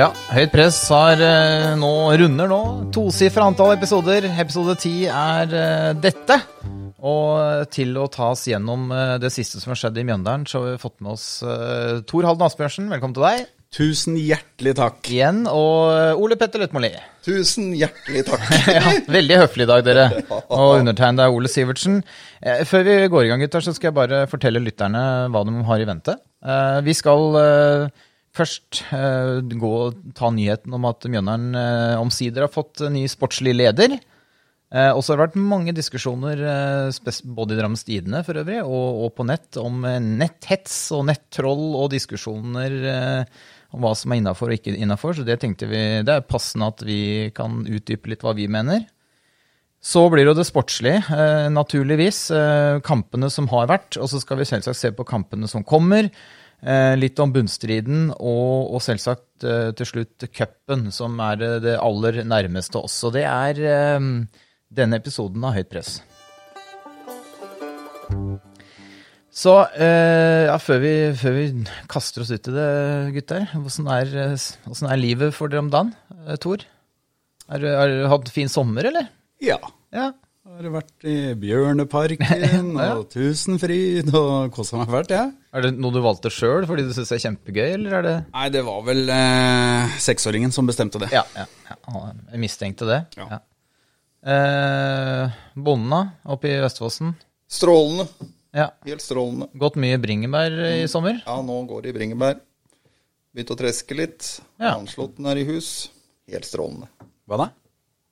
Ja, Høyt press har eh, nå runder nå. Tosifra antall episoder. Episode ti er eh, dette. Og til å ta oss gjennom eh, det siste som har skjedd i Mjøndalen, så har vi fått med oss eh, Tor Halden Asbjørnsen. Velkommen til deg Tusen hjertelig takk. igjen. Og eh, Ole Petter Løtmoli. Tusen hjertelig takk. ja, veldig høflig i dag, dere. Og undertegnede er Ole Sivertsen. Eh, Før vi går i gang, gutter, så skal jeg bare fortelle lytterne hva de har i vente. Eh, Vi skal eh, først uh, gå og ta nyheten om at Mjøndalen uh, omsider har fått ny sportslig leder. Uh, Og så har det vært mange diskusjoner, både i Drammens Tidende for øvrig, og, og på nett, om netthets og nettroll og diskusjoner om hva som er innafor og ikke innafor. Så det tenkte vi det er passende at vi kan utdype litt hva vi mener. Så blir det det sportslige, naturligvis. Kampene som har vært, og så skal vi selvsagt se på kampene som kommer. Eh, litt om bunnstriden, og, og selvsagt eh, til slutt cupen, som er det, det aller nærmeste oss. Og det er eh, denne episoden av Høyt press. Så eh, ja, før, vi, før vi kaster oss ut i det, gutter, hvordan er, eh, er livet for dere om dagen? Eh, Tor? Har du hatt fin sommer, eller? Ja. Ja. Har vært i Bjørneparken Ja. og Tusenfryd og kosa meg fælt, jeg. Er det noe du valgte sjøl fordi du syns det er kjempegøy, eller er det Nei, det var vel eh, seksåringen som bestemte det. Ja, ja, ja. jeg mistenkte det. Ja. Ja. Eh, bonden, da? Oppe i Vestfossen? Strålende. Ja. Helt strålende. Gått mye bringebær i sommer? Ja, nå går det i bringebær. Begynt å treske litt. Ja. Anslåtten er i hus. Helt strålende. Hva da?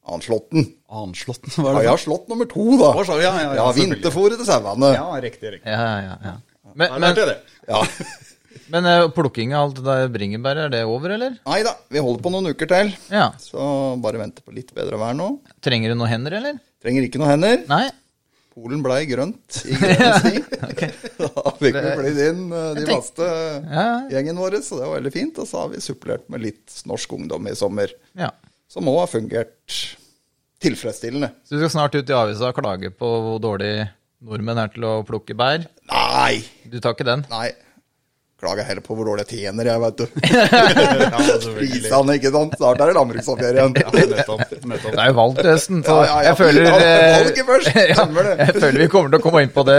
Anslåtten. Anslåtten, hva er det? jeg har slått nummer to, da. Å, så- ja, ja, ja, selvfølgelig. vinterfôret til sauene. Ja, riktig, riktig. Ja, ja, ja. Men, men, det. Ja. men eh, plukking av alt det der bringebær, er det over, eller? Nei da, vi holder på noen uker til. Ja. Så bare vente på litt bedre vær nå. Trenger du noen hender, eller? Trenger ikke noen hender. Nei? Polen blei grønt i grønn okay. Da fikk vi flydd inn eh, de vaste faste Ja. gjengen vår, så det var veldig fint. Og så har vi supplert med litt norsk ungdom i sommer, Ja. Som òg har fungert tilfredsstillende. Så du skal snart ut i avisa og klage på hvor dårlig nordmenn er til å plukke bær? Nei! Du tar ikke den? Nei. Klager heller på hvor dårlig jeg tjener, jeg, vet du. Prisene, ikke sant. Snart er det landbruksoppgjør igjen. Nettopp. nettopp. Det er jo valgt til høsten, så Ja, ja, ja. jeg føler eh, valget først. Stemmer det. Jeg føler vi kommer til å komme inn på det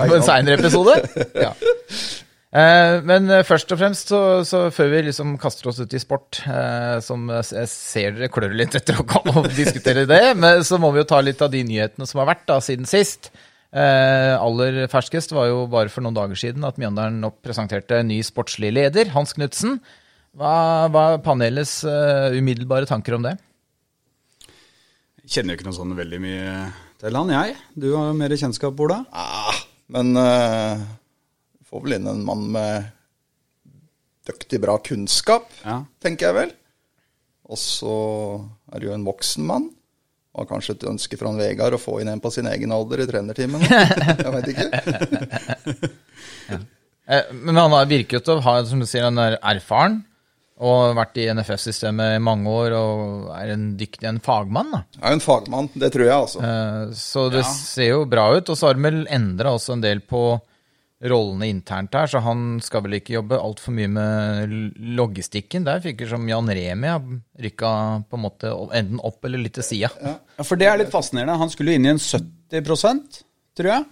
på en seinere episode. Ja. Eh, Men eh, først og fremst, så, så før vi liksom kaster oss ut i sport, eh, som jeg ser dere klør litt etter å, komme og diskutere det, men så må vi jo ta litt av de nyhetene som har vært da siden sist. Eh, aller ferskest var jo bare for noen dager siden at Mjøndalen nå presenterte en ny sportslig leder, Hans Knutsen. Hva var panelets umiddelbare tanker om det? Jeg Kjenner jo ikke noe sånn veldig mye til han, jeg. Du har jo mer kjennskap, Ola. Ah, men uh, får vel inn en mann med dyktig bra kunnskap, Ja. tenker jeg vel. Og så er det jo en voksen mann. Og har kanskje et ønske fra en Vegard å få inn en på sin egen alder i trenertimen. Jeg veit ikke. ja. Men han har virket å ha, som du sier, han er erfaren. Og vært i NFF-systemet i mange år og er en dyktig en fagmann. da. Er jo en fagmann, det tror jeg, altså. Eh, Så det ser jo bra ut. Og så har de vel endra også en del på rollene internt her, så han skal vel ikke jobbe altfor mye med logistikken. Der virker det som Jan Remi har rykka på en måte enten opp eller litt til sida. Ja, for det er litt fascinerende. Han skulle inn i en 70% tror jeg.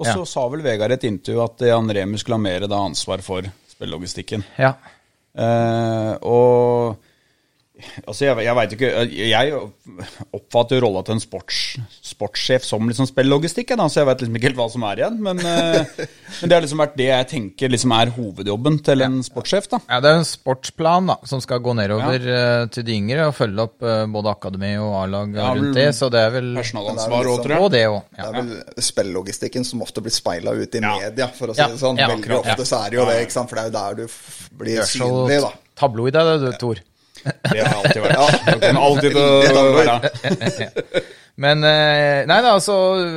Og så Ja. sa vel Vegard et intervju at Jan Remi skulle ha mer ansvar for spillelogistikken. Ja. Eh, og Altså, jeg, jeg veit ikke Jeg oppfatter jo rolla til en sports, sportssjef som liksom spillogistikk, så jeg veit liksom ikke helt hva som er igjen. Men, eh, men det har liksom vært det jeg tenker liksom er hovedjobben til en sportssjef, da. Ja, Det er en sportsplan da, som skal gå nedover ja. til de yngre og følge opp eh, både akademi og A-lag Ja, rundt det. Så det er vel Personalansvar òg, tror jeg. Og det er vel spillogistikken som ofte blir speila ut i Ja. media, for å si Ja, det sånn. ja, Veldig akkurat, ofte ja. så er det jo det, ikke sant? for det er jo der du blir synlig, da. tabloid er det, du, Tor. Det har alltid vært. Det kommer alltid til å være. Men eh, nei da, så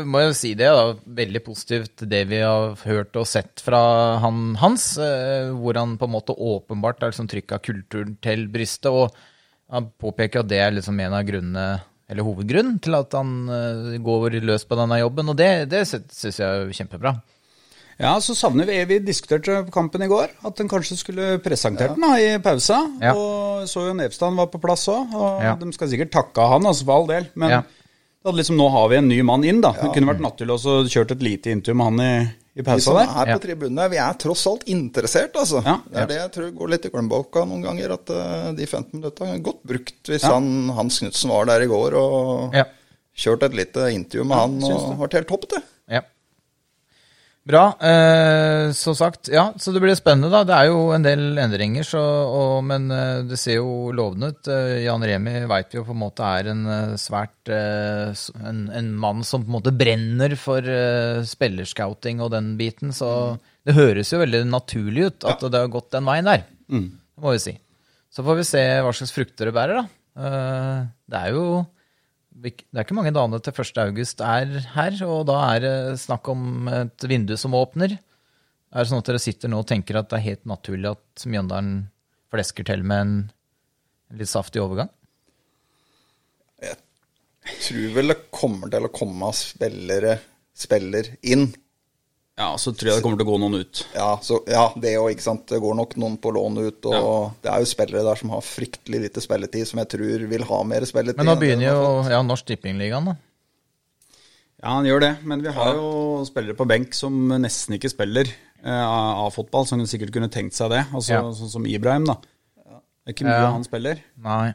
må jeg jo si det. da, Veldig positivt det vi har hørt og sett fra han hans. eh, Hvor han på en måte åpenbart har liksom trykka kulturen til brystet. Og han påpeker at det er liksom en av grunnene, eller hovedgrunnen, til at han eh, går løs på denne jobben. Og det, det syns jeg er kjempebra. Ja, så savner vi Vi diskuterte på kampen i går at en kanskje skulle presentert den da, i pausa. Ja. Og så jo Nevstad var på plass òg, og Ja. de skal sikkert takke han, altså, for all del. Men Ja. det hadde liksom, nå har vi en ny mann inn, da. Det kunne vært naturlig å kjørt et lite intervju med han i, i Vi som er Ja. på tribunene, vi er tross alt interessert, altså. Ja. Det er det jeg tror går litt i glemmeboka noen ganger, at uh, de 15 minutta er godt brukt hvis Ja. han, Hans Knutsen var der i går og Ja. kjørt et lite intervju med han og og vært helt topp, det. Ja. Bra. Eh, så sagt, ja, så det blir spennende, da. Det er jo en del endringer, så, og, men eh, det ser jo lovende ut. Eh, Jan Remi veit vi jo på en måte er en eh, svært en, en mann som på en måte brenner for spillerscouting og den biten, så det høres jo veldig naturlig ut at det har gått den veien der. Det må vi si. Så får vi se hva slags frukter det bærer, da. Eh, det er jo det er ikke mange dagene til 1. august er her, og da er det snakk om et vindu som åpner. Er det sånn at dere sitter nå og tenker at det er helt naturlig at Mjøndalen flesker til med en litt saftig overgang? Jeg tror vel det kommer til å komme spillere spiller inn. Ja, så tror jeg det kommer til å gå noen ut. Ja, så, ja det òg, ikke sant. Det går nok noen på lån ut, og det er jo spillere der som har fryktelig lite spilletid, som jeg tror vil ha mer spilletid. Men nå begynner jo ja, Norsk Tippingligaen, da. Ja, han gjør det, men vi har jo spillere på benk som nesten ikke spiller eh, av av fotball, som sikkert kunne tenkt seg det. Altså, Ja. Sånn som Ibrahim, da. Det er ikke mye Ja. han spiller. Nei.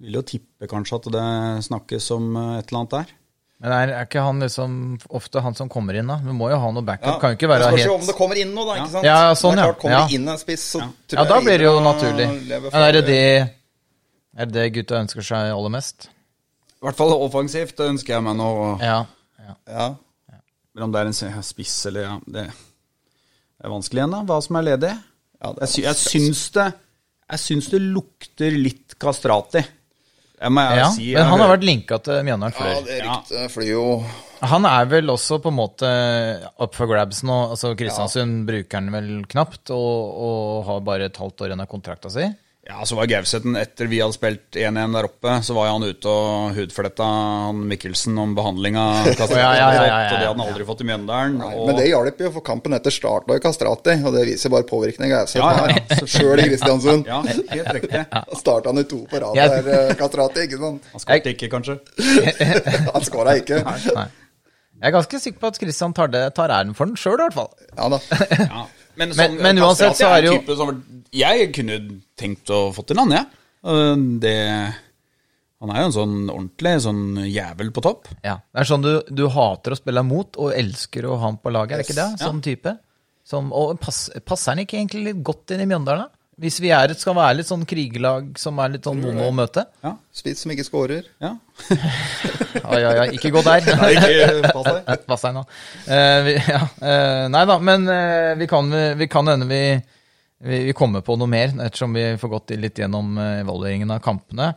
Vil jo tippe kanskje at det snakkes om eh, et eller annet der. Men er, er ikke han liksom ofte han som kommer inn, da? Vi må jo ha noe backup. Ja, Kan jo ikke være jo om det kommer inn noe, da. ikke sant? Ja, sånn, det er ja. klart, Kommer Ja. inn en spiss, så ja. Ja, da blir det jo naturlig. Men er det det, er det gutta ønsker seg aller mest? I hvert fall offensivt ønsker jeg meg nå. Ja. ja. Ja. Men om det er en spiss eller ja, det er vanskelig igjen, da. Hva som er ledig. Ja, Jeg, sy jeg, syns det, jeg syns det lukter litt kastrati. Jeg må jeg ja. si. Men han har vært linka til Mjøndalen ja, før. det Ja. flyr jo Han er vel også på en måte up for grabs nå. Altså Kristiansund bruker han vel knapt, og, og har bare et halvt år igjen av kontrakta si. Ja, så var Gauseten etter vi hadde spilt 1-1 der oppe, så var han ute og hudfletta han Mikkelsen om behandling av kastrati. Ja, ja, ja, ja, ja, Og det hadde han aldri fått i Mjøndalen. Nei, og- Men det hjalp jo, for kampen etter starta i Kastrati, og det viser bare påvirkning Gauseten Ja, ja, har. ja. Sjøl i Kristiansund. Ja, helt riktig. Starta han i to på rad der, eh, Kastrati, ikke sant? Han skåret ikke, kanskje. Han skåra ikke. Nei. Jeg er ganske sikker på at Kristian tar, det, tar æren for den sjøl, i hvert fall. Ja da. Ja. Men, sånn, Men- men uansett så er det jo- type som, Jeg kunne tenkt å få til han, jeg. Ja. Det Han er jo en sånn ordentlig sånn jævel på topp. Ja. Det er sånn du, du hater å spille mot, og elsker å ha han på laget, er det ikke det? Sånn type. Som, og pass, passer han ikke egentlig litt godt inn i Mjøndalen? Hvis vi er, skal være litt sånn krigelag som er litt sånn mono å møte? Ja. Spiss som ikke skårer. ja. Oi, oi, oi, ikke gå der. Nei, ikke pass deg. Pass deg nå. Uh, vi, ja, uh, nei da, men uh, vi kan vi kan hende vi, vi, vi kommer på noe mer, ettersom vi får gått litt gjennom eh, evalueringen av kampene.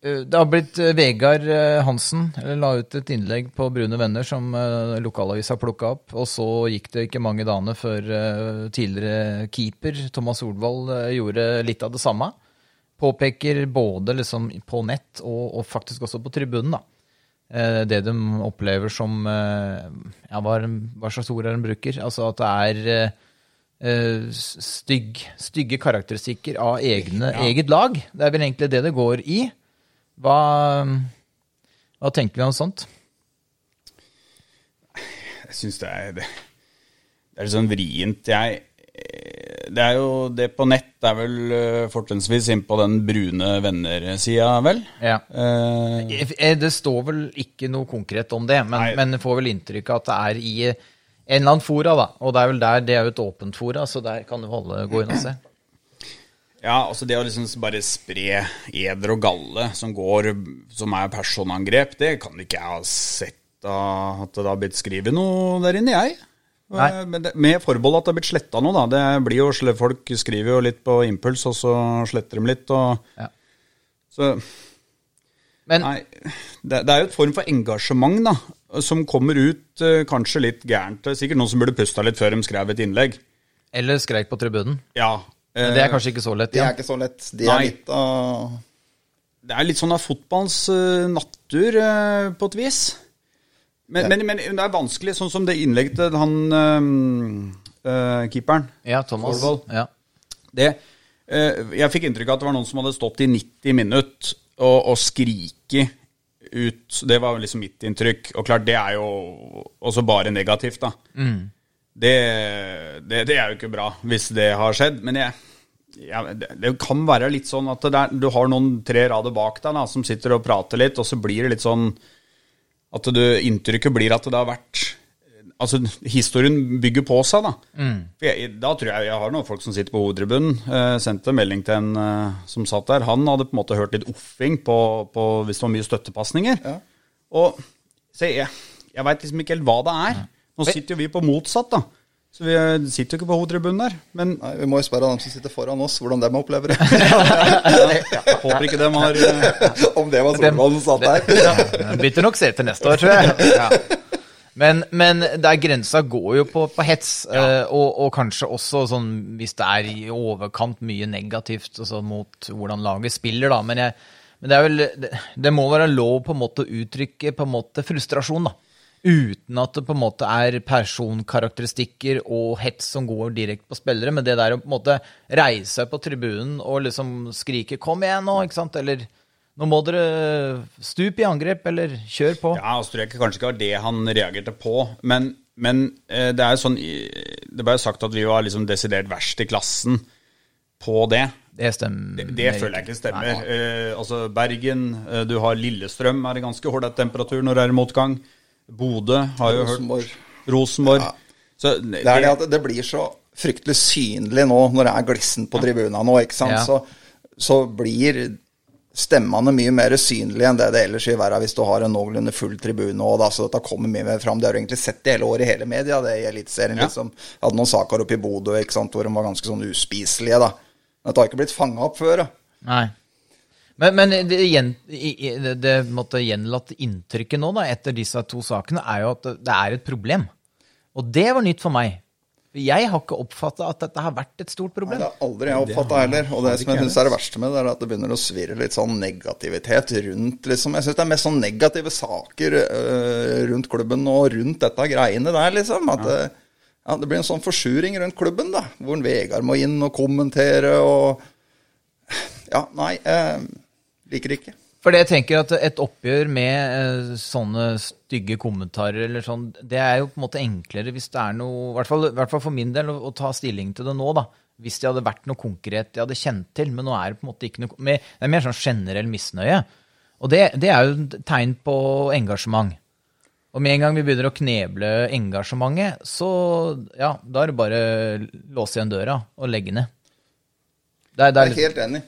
Eh, det har blitt eh, Vegard eh, Hansen la ut et innlegg på Brune Venner som lokalavisa plukka opp. Og så gikk det ikke mange dagene før tidligere keeper Thomas Solvold eh, gjorde litt av det samme. Påpeker både liksom på nett og, og faktisk også på tribunen, da. Det de opplever som ja, hva, slags ord er det de bruker? Altså at det er stygg, stygge karakteristikker av egne, eget lag. Det er vel egentlig det det går i. Hva, hva tenker vi om sånt? Jeg syns det er det, det er litt sånn vrient. Jeg eh, Det er jo Det på nett er vel eh, fortrinnsvis inn på den brune venner-sida, vel? Ja. Eh, Eh, Det står vel ikke noe konkret om det, men, men får vel inntrykk av at det er i en eller annen fora, da. Og det er vel der, det er jo et åpent fora, så der kan du holde, gå inn og se. Ja, altså det å liksom bare spre eder og galle som går Som er personangrep, det kan ikke jeg ha sett da, at det har blitt skrevet noe der inne, jeg. Nei. Eh, Men det, med forbehold at det har blitt sletta noe, da. Det blir jo, folk skriver jo litt på impuls, og så sletter de litt. Og, Ja. Så Men Nei, det, det er jo et form for engasjement, da. Som kommer ut eh, kanskje litt gærent. Det er Sikkert noen som burde pusta litt før de skrev et innlegg. Eller skreik på tribunen. Ja. Men det er kanskje ikke så lett. Det Ja. er ikke så lett. Det er litt av Det er litt sånn av fotballens eh, natur, eh, på et vis. Men, men, men det er vanskelig, sånn som det innlegget til han eh, eh, keeperen. Ja, Thomas. Ja. Det, eh, jeg fikk inntrykk av at det var noen som hadde stått i 90 minutter og, og skriket ut. Det var liksom mitt inntrykk. Og klart, det er jo også bare negativt, da. Det, det, det er jo ikke bra hvis det har skjedd. Men jeg, ja, det, det kan være litt sånn at det er, du har noen tre rader bak deg da, som sitter og prater litt, og så blir det litt sånn at du, inntrykket blir at det har vært Altså, historien bygger på seg, da. Mm. jeg, da tror jeg jeg har noen folk som sitter på hovedtribunen. Eh, sendte melding til en eh, som satt der. Han hadde på en måte hørt litt offing på, på hvis det var mye støttepasninger. Ja. Og så jeg, jeg veit liksom ikke helt hva det er. Nå sitter jo vi på motsatt, da. Så vi eh, sitter jo ikke på hovedtribunen der. Men Nei, Vi må jo spørre dem som sitter foran oss, hvordan de opplever det. jeg håper ikke de har eh, Om det var Solvald som satt der. De bytter nok sete neste år, tror jeg. Ja. Men, men der grensa går jo på, på hets, ja. og, og kanskje også sånn hvis det er i overkant mye negativt altså mot hvordan laget spiller, da. Men, jeg, men det er vel det, det må være lov på en måte å uttrykke på en måte frustrasjon, da. Uten at det på en måte er personkarakteristikker og hets som går direkte på spillere. Men det der å på en måte reise seg på tribunen og liksom skrike 'kom igjen nå', ikke sant, eller nå må dere stupe i angrep, eller kjør på. Ja, altså tror jeg kanskje ikke var det han reagerte på. Men, men eh, det er jo sånn Det ble jo sagt at vi var liksom desidert verst i klassen på det. Det stemmer. Det, det føler jeg ikke stemmer. Eh, altså Bergen, eh, du har Lillestrøm, er det ganske ålreit temperatur når det er motgang. Bodø har jo Rosenborg. hørt Rosenborg. Ja. Så Det det at det blir så fryktelig synlig nå når det er glissen på tribuna nå, ikke sant. Ja. Så, så blir stemmene mye mer synlige enn det det ellers vil være hvis du har en noenlunde full tribune. Og da, så dette kommer mye mer fram. Det har du egentlig sett i hele året i hele media, det i Eliteserien. Ja. Liksom. Jeg hadde noen saker oppe i Bodø ikke sant, hvor de var ganske sånn uspiselige. da. Dette har ikke blitt fanga opp før. da. Nei. Men, men det, gjen, det, det måtte gjenlatt inntrykket nå, da, etter disse to sakene, er jo at det, er et problem. Og det var nytt for meg. Jeg har ikke oppfatta at dette har vært et stort problem. Nei, det har aldri jeg oppfatta heller. Og det som jeg syns er det verste med det, er at det begynner å svirre litt sånn negativitet rundt liksom. Jeg syns det er mest sånn negative saker øh, rundt klubben og rundt dette greiene der, liksom. At det, ja, det blir en sånn forsuring rundt klubben, da. Hvor en Vegard må inn og kommentere og Ja, nei. Eh, liker det ikke. For jeg tenker at et oppgjør med eh, sånne stygge kommentarer eller sånn, det er jo på en måte enklere hvis det er noe, i hvert fall, i hvert fall for min del, å, å ta stilling til det nå, da. Hvis det hadde vært noe konkret jeg hadde kjent til, men nå er det på en måte ikke noe Det er mer sånn generell misnøye. Og det, det er jo et tegn på engasjement. Og med en gang vi begynner å kneble engasjementet, så ja, da er det bare låse igjen døra og legge ned. Det er, det Jeg er, er helt enig.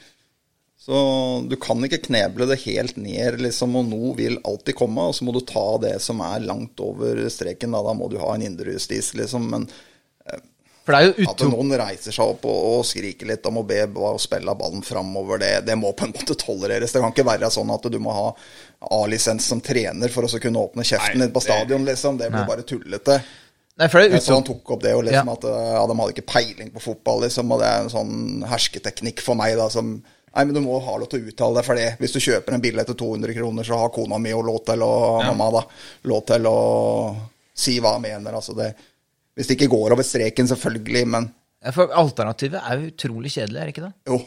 Så du kan ikke kneble det helt ned, liksom, og noe vil alltid komme. Og så må du ta det som er langt over streken. Da, da må du ha en indre justis, liksom. Men for det er jo at noen reiser seg opp og, og skriker litt om å be og spille ballen framover, det, det må på en måte tolereres. Det kan ikke være sånn at du må ha A-lisens som trener for å så kunne åpne kjeften din på stadion, liksom. Det blir bare tullete. Nei, for det er Jeg så han tok opp det, og liksom Ja. at ja, de hadde ikke peiling på fotball, liksom. Og det er en sånn hersketeknikk for meg, da, som Nei, men du må ha lov til å uttale deg for det. Hvis du kjøper en billett til 200 kroner, så har kona mi og lov til å Mamma, da. Lov til å si hva hun mener. Altså det Hvis det ikke går over streken, selvfølgelig, men Ja, For alternativet er jo utrolig kjedelig, er det ikke det? jo.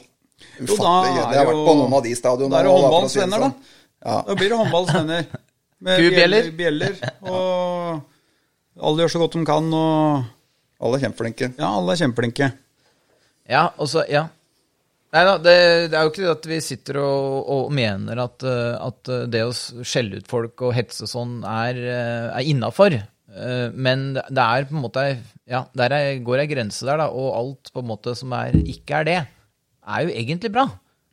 Jo, Ufattelig da gøy. er Jeg har vært på noen av de stadionene. Da er det håndballens håndballsvenner, da. sånn. Ja. Da blir det håndballsvenner. Med bjeller. bjeller, og alle gjør så godt de kan, og Alle er kjempeflinke. ja, alle er kjempeflinke. Ja, og så, ja. Nei da, det, det er jo ikke det at vi sitter og, og mener at, eh, at det å skjelle ut folk og hetse og sånn er, eh, er innafor. Men det er på en måte Ja, der er, går ei grense der, da. Og alt på en måte som er, ikke er det, er jo egentlig bra.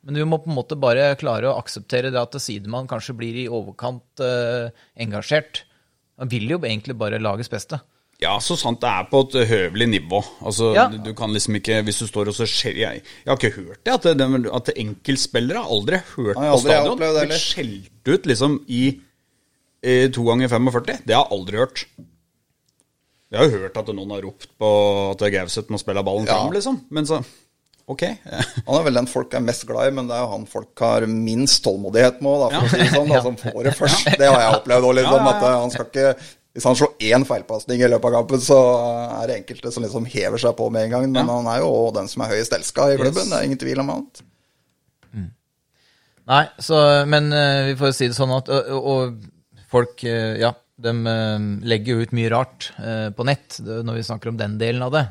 Men vi må på en måte bare klare å akseptere det at sidemann kanskje blir i overkant eh, engasjert. Han vil jo egentlig bare lages beste. Ja, så sant det er på et høvelig nivå. Altså, Ja. du, du kan liksom ikke Hvis du står og så skjer Jeg, jeg har ikke hørt det, at, det, at enkeltspillere har aldri hørt Nei, på aldri jeg stadion blitt skjelt ut liksom i, to ganger 45. Det har jeg aldri hørt. Jeg har jo hørt at noen har ropt på at Gauseth må spille ballen Ja. fram, liksom. Men så Ok. Han er vel den folk er mest glad i, men det er jo han folk har minst tålmodighet med, da, for å si det sånn. Da, som får det først. Det har jeg opplevd òg, liksom. Ja, ja, ja. At eh, han skal ikke Hvis han slår én feilpasning i løpet av kampen, så er det enkelte som liksom hever seg på med en gang. Men han er jo den som er høyest elska i klubben. Yes. Det er ingen tvil om annet. Nei, så, men eh, vi får si det sånn at Og, og folk, eh, ja, de eh, legger jo ut mye rart på nett når vi snakker om den delen av det.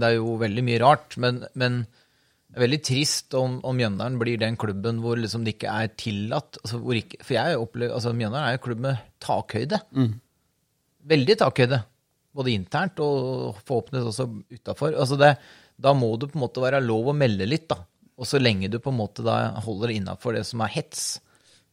Det er jo veldig mye rart, men, men det er veldig trist om, om Mjøndalen blir den klubben hvor liksom det ikke er tillatt. Altså hvor ikke, for jeg opplever, altså Mjøndalen er jo klubb med takhøyde. Veldig takhøyde. Både internt og forhåpentligvis også utafor. Altså det, da må det på en måte være lov å melde litt, da. Og så lenge du på en måte da holder innafor det som er hets.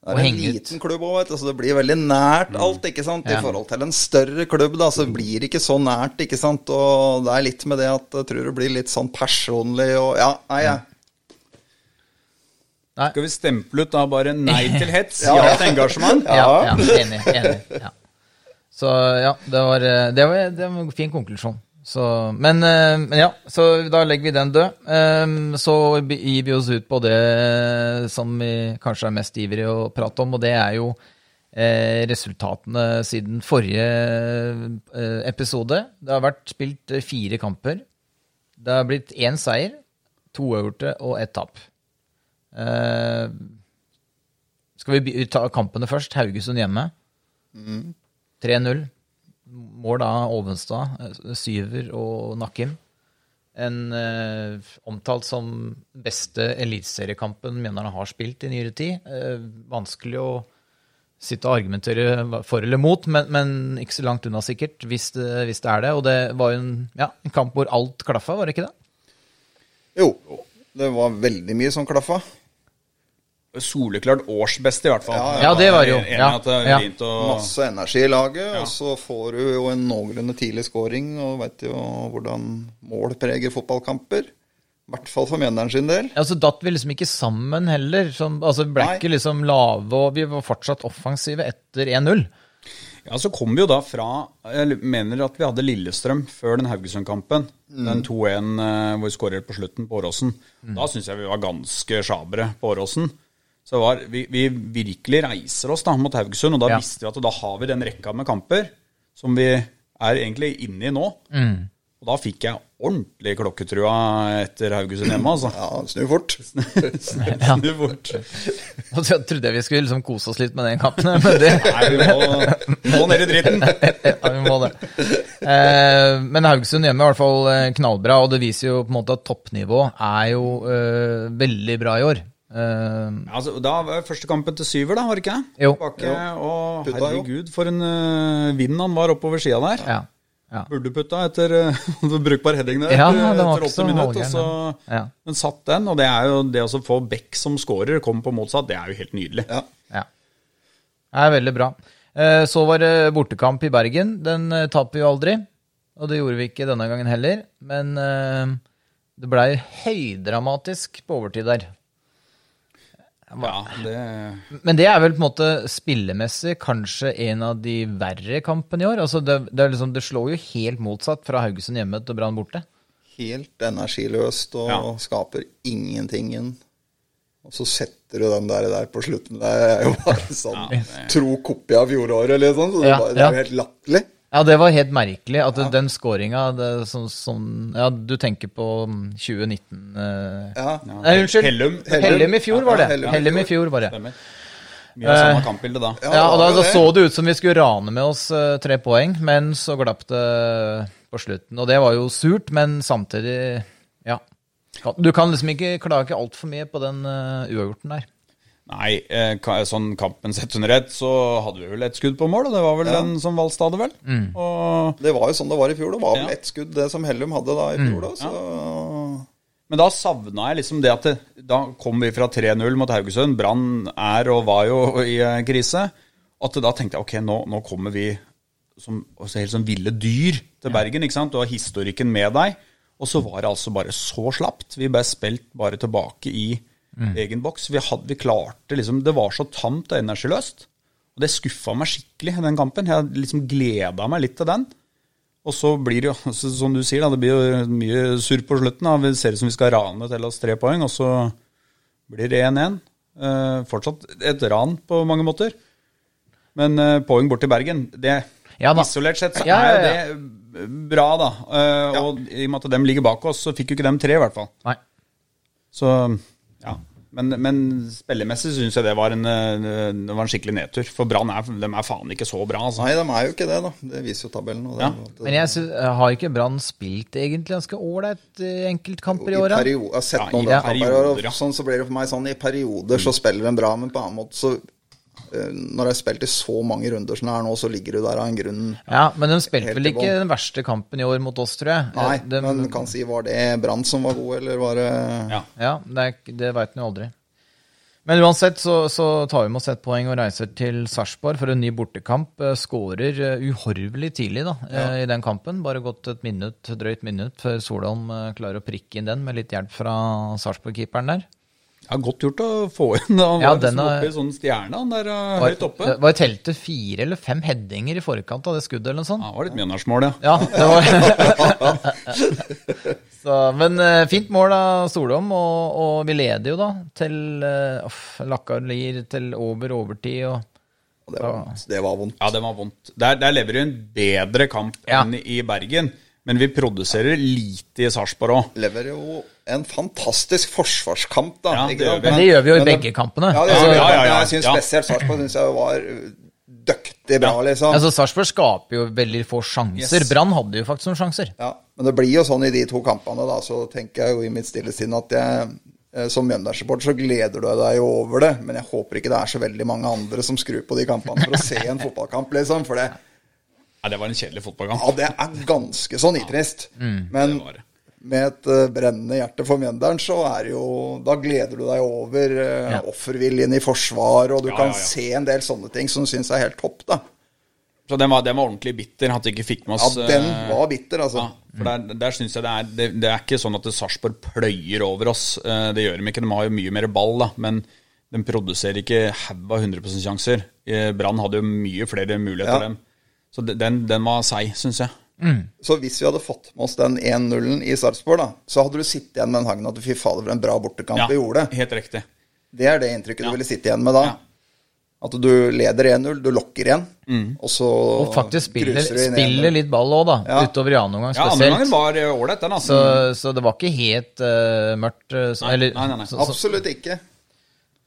Det er en liten ut. klubb òg, vet du, så det blir veldig nært alt, ikke sant. I Ja. forhold til en større klubb, da, så blir det ikke så nært, ikke sant. Og det er litt med det at jeg tror det blir litt sånn personlig og Ja, nei, jeg Skal vi stemple ut da bare nei til hets, Ja. ja til engasjement? Ja, ja enig. enig ja. Så ja, det var, eh, det var, det var en fin konklusjon. Så, men, eh, men ja, så da legger vi den død. Eh, Så gir vi oss ut på det som vi kanskje er mest ivrige å prate om, og det er jo eh, resultatene siden forrige eh, episode. Det har vært spilt eh, fire kamper. Det har blitt én seier, to øvrige og ett tap. Eh, skal vi ta kampene først? Haugesund hjemme. 3-0. Mål av Ovenstad, eh, Syver og Nakkim. En eh, omtalt som beste eliteseriekampen Mjøndalen har spilt i nyere tid. Eh, vanskelig å sitte og argumentere for eller mot, men, men ikke så langt unna sikkert, hvis det, hvis det er det. Og det var jo en, ja, en kamp hvor alt klaffa, var det ikke det? Jo. Det var veldig mye som klaffa. Soleklart årsbeste, i hvert fall. Ja, ja. Ja, det var jo, ja, det ja. å Masse energi i laget, og så får du jo en noenlunde tidlig scoring, og veit jo hvordan mål preger fotballkamper. I hvert fall for Mjøndalen sin del. Ja, så datt vi liksom ikke sammen heller. Som, altså, ble Nei. ikke liksom lave, og vi var fortsatt offensive etter 1-0. Ja, så kom vi jo da fra Jeg mener at vi hadde Lillestrøm før den Haugesund-kampen. Den 2-1 eh, hvor vi skårer på slutten på Åråsen. Da syns jeg vi var ganske sjabre på Åråsen. Så var, vi, vi virkelig reiser oss da mot Haugesund, og da Ja. visste vi at da har vi den rekka med kamper som vi er egentlig inne i nå. Og da fikk jeg ordentlig klokketrua etter Haugesund hjemme, altså. Ja, snu fort. Snu fort Og så trodde jeg vi skulle liksom kose oss litt med den kampen, men det Nei, vi må, må ned i dritten. ja, vi må det. Eh, men Haugesund hjemme er i hvert fall eh, knallbra, og det viser jo på en måte at toppnivå er jo eh, veldig bra i år. Eh, Altså, da var første kampen til syver, da, var det ikke? Jo. Tilbake, og Putta herregud, for en uh, vind han var oppover sida der. ja, ja. Burde putta etter uh, brukbar heading der Ja, etter, var etter 80 minutter. Så, ja. Men satt den, og det er jo det å få Beck som scorer, komme på motsatt, det er jo helt nydelig. Ja. Ja. Det er veldig bra. Eh, Så var det bortekamp i Bergen. Den eh, taper vi jo aldri. Og det gjorde vi ikke denne gangen heller. Men eh, det blei høydramatisk på overtid der. Ja, det Men det er vel på en måte spillemessig kanskje en av de verre kampene i år. Altså det, det, er liksom, det slår jo helt motsatt fra Haugesund hjemme til Brann borte. Helt energiløst og Ja. skaper ingenting. Og så setter du den der, der på slutten. Det er jo bare sånn Ja, det- tro kopi av fjoråret, liksom. Så det, Ja, bare, det er ja. jo helt latterlig. Ja, det var helt merkelig at den scoringa det, sånn, sånn, Ja, du tenker på mm, 2019 eh, Ja. Nei, unnskyld. Hellum. Hellum i fjor var Ja, det. Hellum i Hellum i fjor. fjor var det. Stemmer. Mye av samme kampbilde da. Ja, Ja, og da, da så det ut som vi skulle rane med oss uh, tre poeng, men så glapp det på slutten. Og det var jo surt, men samtidig Ja. Du kan liksom ikke klage altfor mye på den uh, uavgjorten der. Nei, eh, sånn kampen sett under ett, så hadde vi vel ett skudd på mål, og det var vel den som Valstad hadde, vel? Mm. Og Det var jo sånn det var i fjor. Det var vel Ja. ett skudd, det som Hellum hadde da i Mm. fjor. Da, så Men da savna jeg liksom det at det, Da kom vi fra 3-0 mot Haugesund. Brann er og var jo i eh, krise. At da tenkte jeg ok, nå, nå kommer vi som også helt sånn ville dyr til Bergen. ikke sant? Du har historikken med deg. Og så var det altså bare så slapt. Vi ble spilt bare tilbake i egen boks. Vi, hadde, vi klarte liksom Det var så tamt og energiløst. Og det skuffa meg skikkelig, den kampen. Jeg liksom gleda meg litt til den. Og så blir det jo, som du sier, da, det blir jo mye surr på slutten. da. Vi ser ut som vi skal rane til oss tre poeng, og så blir det 1-1. Eh, fortsatt et ran på mange måter. Men eh, poeng bort til Bergen, det Ja da. Isolert sett så Ja, ja, ja. er det bra, da. Eh, Og i og med at de ligger bak oss, så fikk jo ikke dem tre, i hvert fall. Nei. Så ja. Men, men spillemessig syns jeg det var, en, eh, det var en skikkelig nedtur. For Brann er, de er faen ikke så bra, altså. Nei, de er jo ikke det, da. Det viser jo tabellen. Og Ja. det- Men jeg synes, har ikke Brann spilt egentlig ganske ålreit eh, enkeltkamper i året? åra? jeg har sett Ja, i perioder, og ja. sånn så blir det for meg sånn I perioder så spiller de bra, men på en annen måte så eh, Når det har spilt i så mange runder som det er nå, så ligger du der av en grunn. Ja, men de spilte vel ikke den verste kampen i år mot oss, tror jeg. Nei, Eh, de, men kan si var det Brann som var god, eller var det Ja. Ja, det, det veit en jo aldri. Men uansett så, så tar vi med oss ett poeng og reiser til Sarpsborg for en ny bortekamp. Eh, Skårer eh, uhorvelig tidlig da, ja. i den kampen. Bare gått et minutt, drøyt minutt før Solholm eh, klarer å prikke inn den med litt hjelp fra Sarpsborg-keeperen der. Ja, godt gjort å få inn. Han Ja, var den liksom er- oppe i sånn stjerne, han der eh, Var, høyt oppe. det var i teltet fire eller fem headinger i forkant av det skuddet eller noe sånt. Ja, det var litt Mjøndalsmål, ja. Ja, det var så, Men eh, fint mål av Solom, og, og vi leder jo da til uh, Lakkar lir til over overtid. og det, var, det var vondt. Ja, det var vondt. Der, der lever du en bedre kamp Ja. enn i Bergen. Men vi produserer lite i Sarpsborg òg. Leverer jo en fantastisk forsvarskamp, da. Ja, det vi. Men det gjør vi jo i begge kampene. Ja, det Altså, ja, ja, ja. Jeg syns spesielt Sarpsborg synes jeg var døktig bra, liksom. altså Sarpsborg skaper jo veldig få sjanser. Yes. Brann hadde jo faktisk noen sjanser. Ja, men det blir jo sånn i de to kampene, da, så tenker jeg jo i mitt stille sinn at jeg eh, som Mjøndalen-supporter så gleder du deg jo over det, men jeg håper ikke det er så veldig mange andre som skrur på de kampene for å se en fotballkamp, liksom. For det, Ja, det var en kjedelig fotballkamp. ja, det er ganske så nitrist. Men det det. med et eh, brennende hjerte for Mjøndalen, så er det jo Da gleder du deg over eh, Ja. offerviljen i forsvar, og du Ja, kan ja, ja. se en del sånne ting som syns er helt topp, da. Så den var, den var ordentlig bitter, at vi ikke fikk med oss Ja, den eh, var bitter, altså. Ja, for der, der synes jeg det er det, det er ikke sånn at Sarpsborg pløyer over oss. Det gjør de ikke. De har jo mye mer ball, da. Men de produserer ikke haug av 100 sjanser. Brann hadde jo mye flere muligheter, Ja. dem. Så de- den, den var seig, syns jeg. Så hvis vi hadde fått med oss den 1-0-en i Sarpsborg, da, så hadde du sittet igjen med den hangen at fy fader, for en bra bortekamp Ja, vi gjorde. helt riktig. Det er det inntrykket Ja. du ville sitte igjen med da. Ja. At du leder 1-0, du lokker igjen, og så Og faktisk spiller, du inn spiller litt ball òg, da. Ja. Utover i annen omgang Ja, andre gangen var eh, ålreit, den. Altså. så, så det var ikke helt uh, mørkt. eh, så, Nei, eller, nei, nei, nei. Så, så, Absolutt ikke.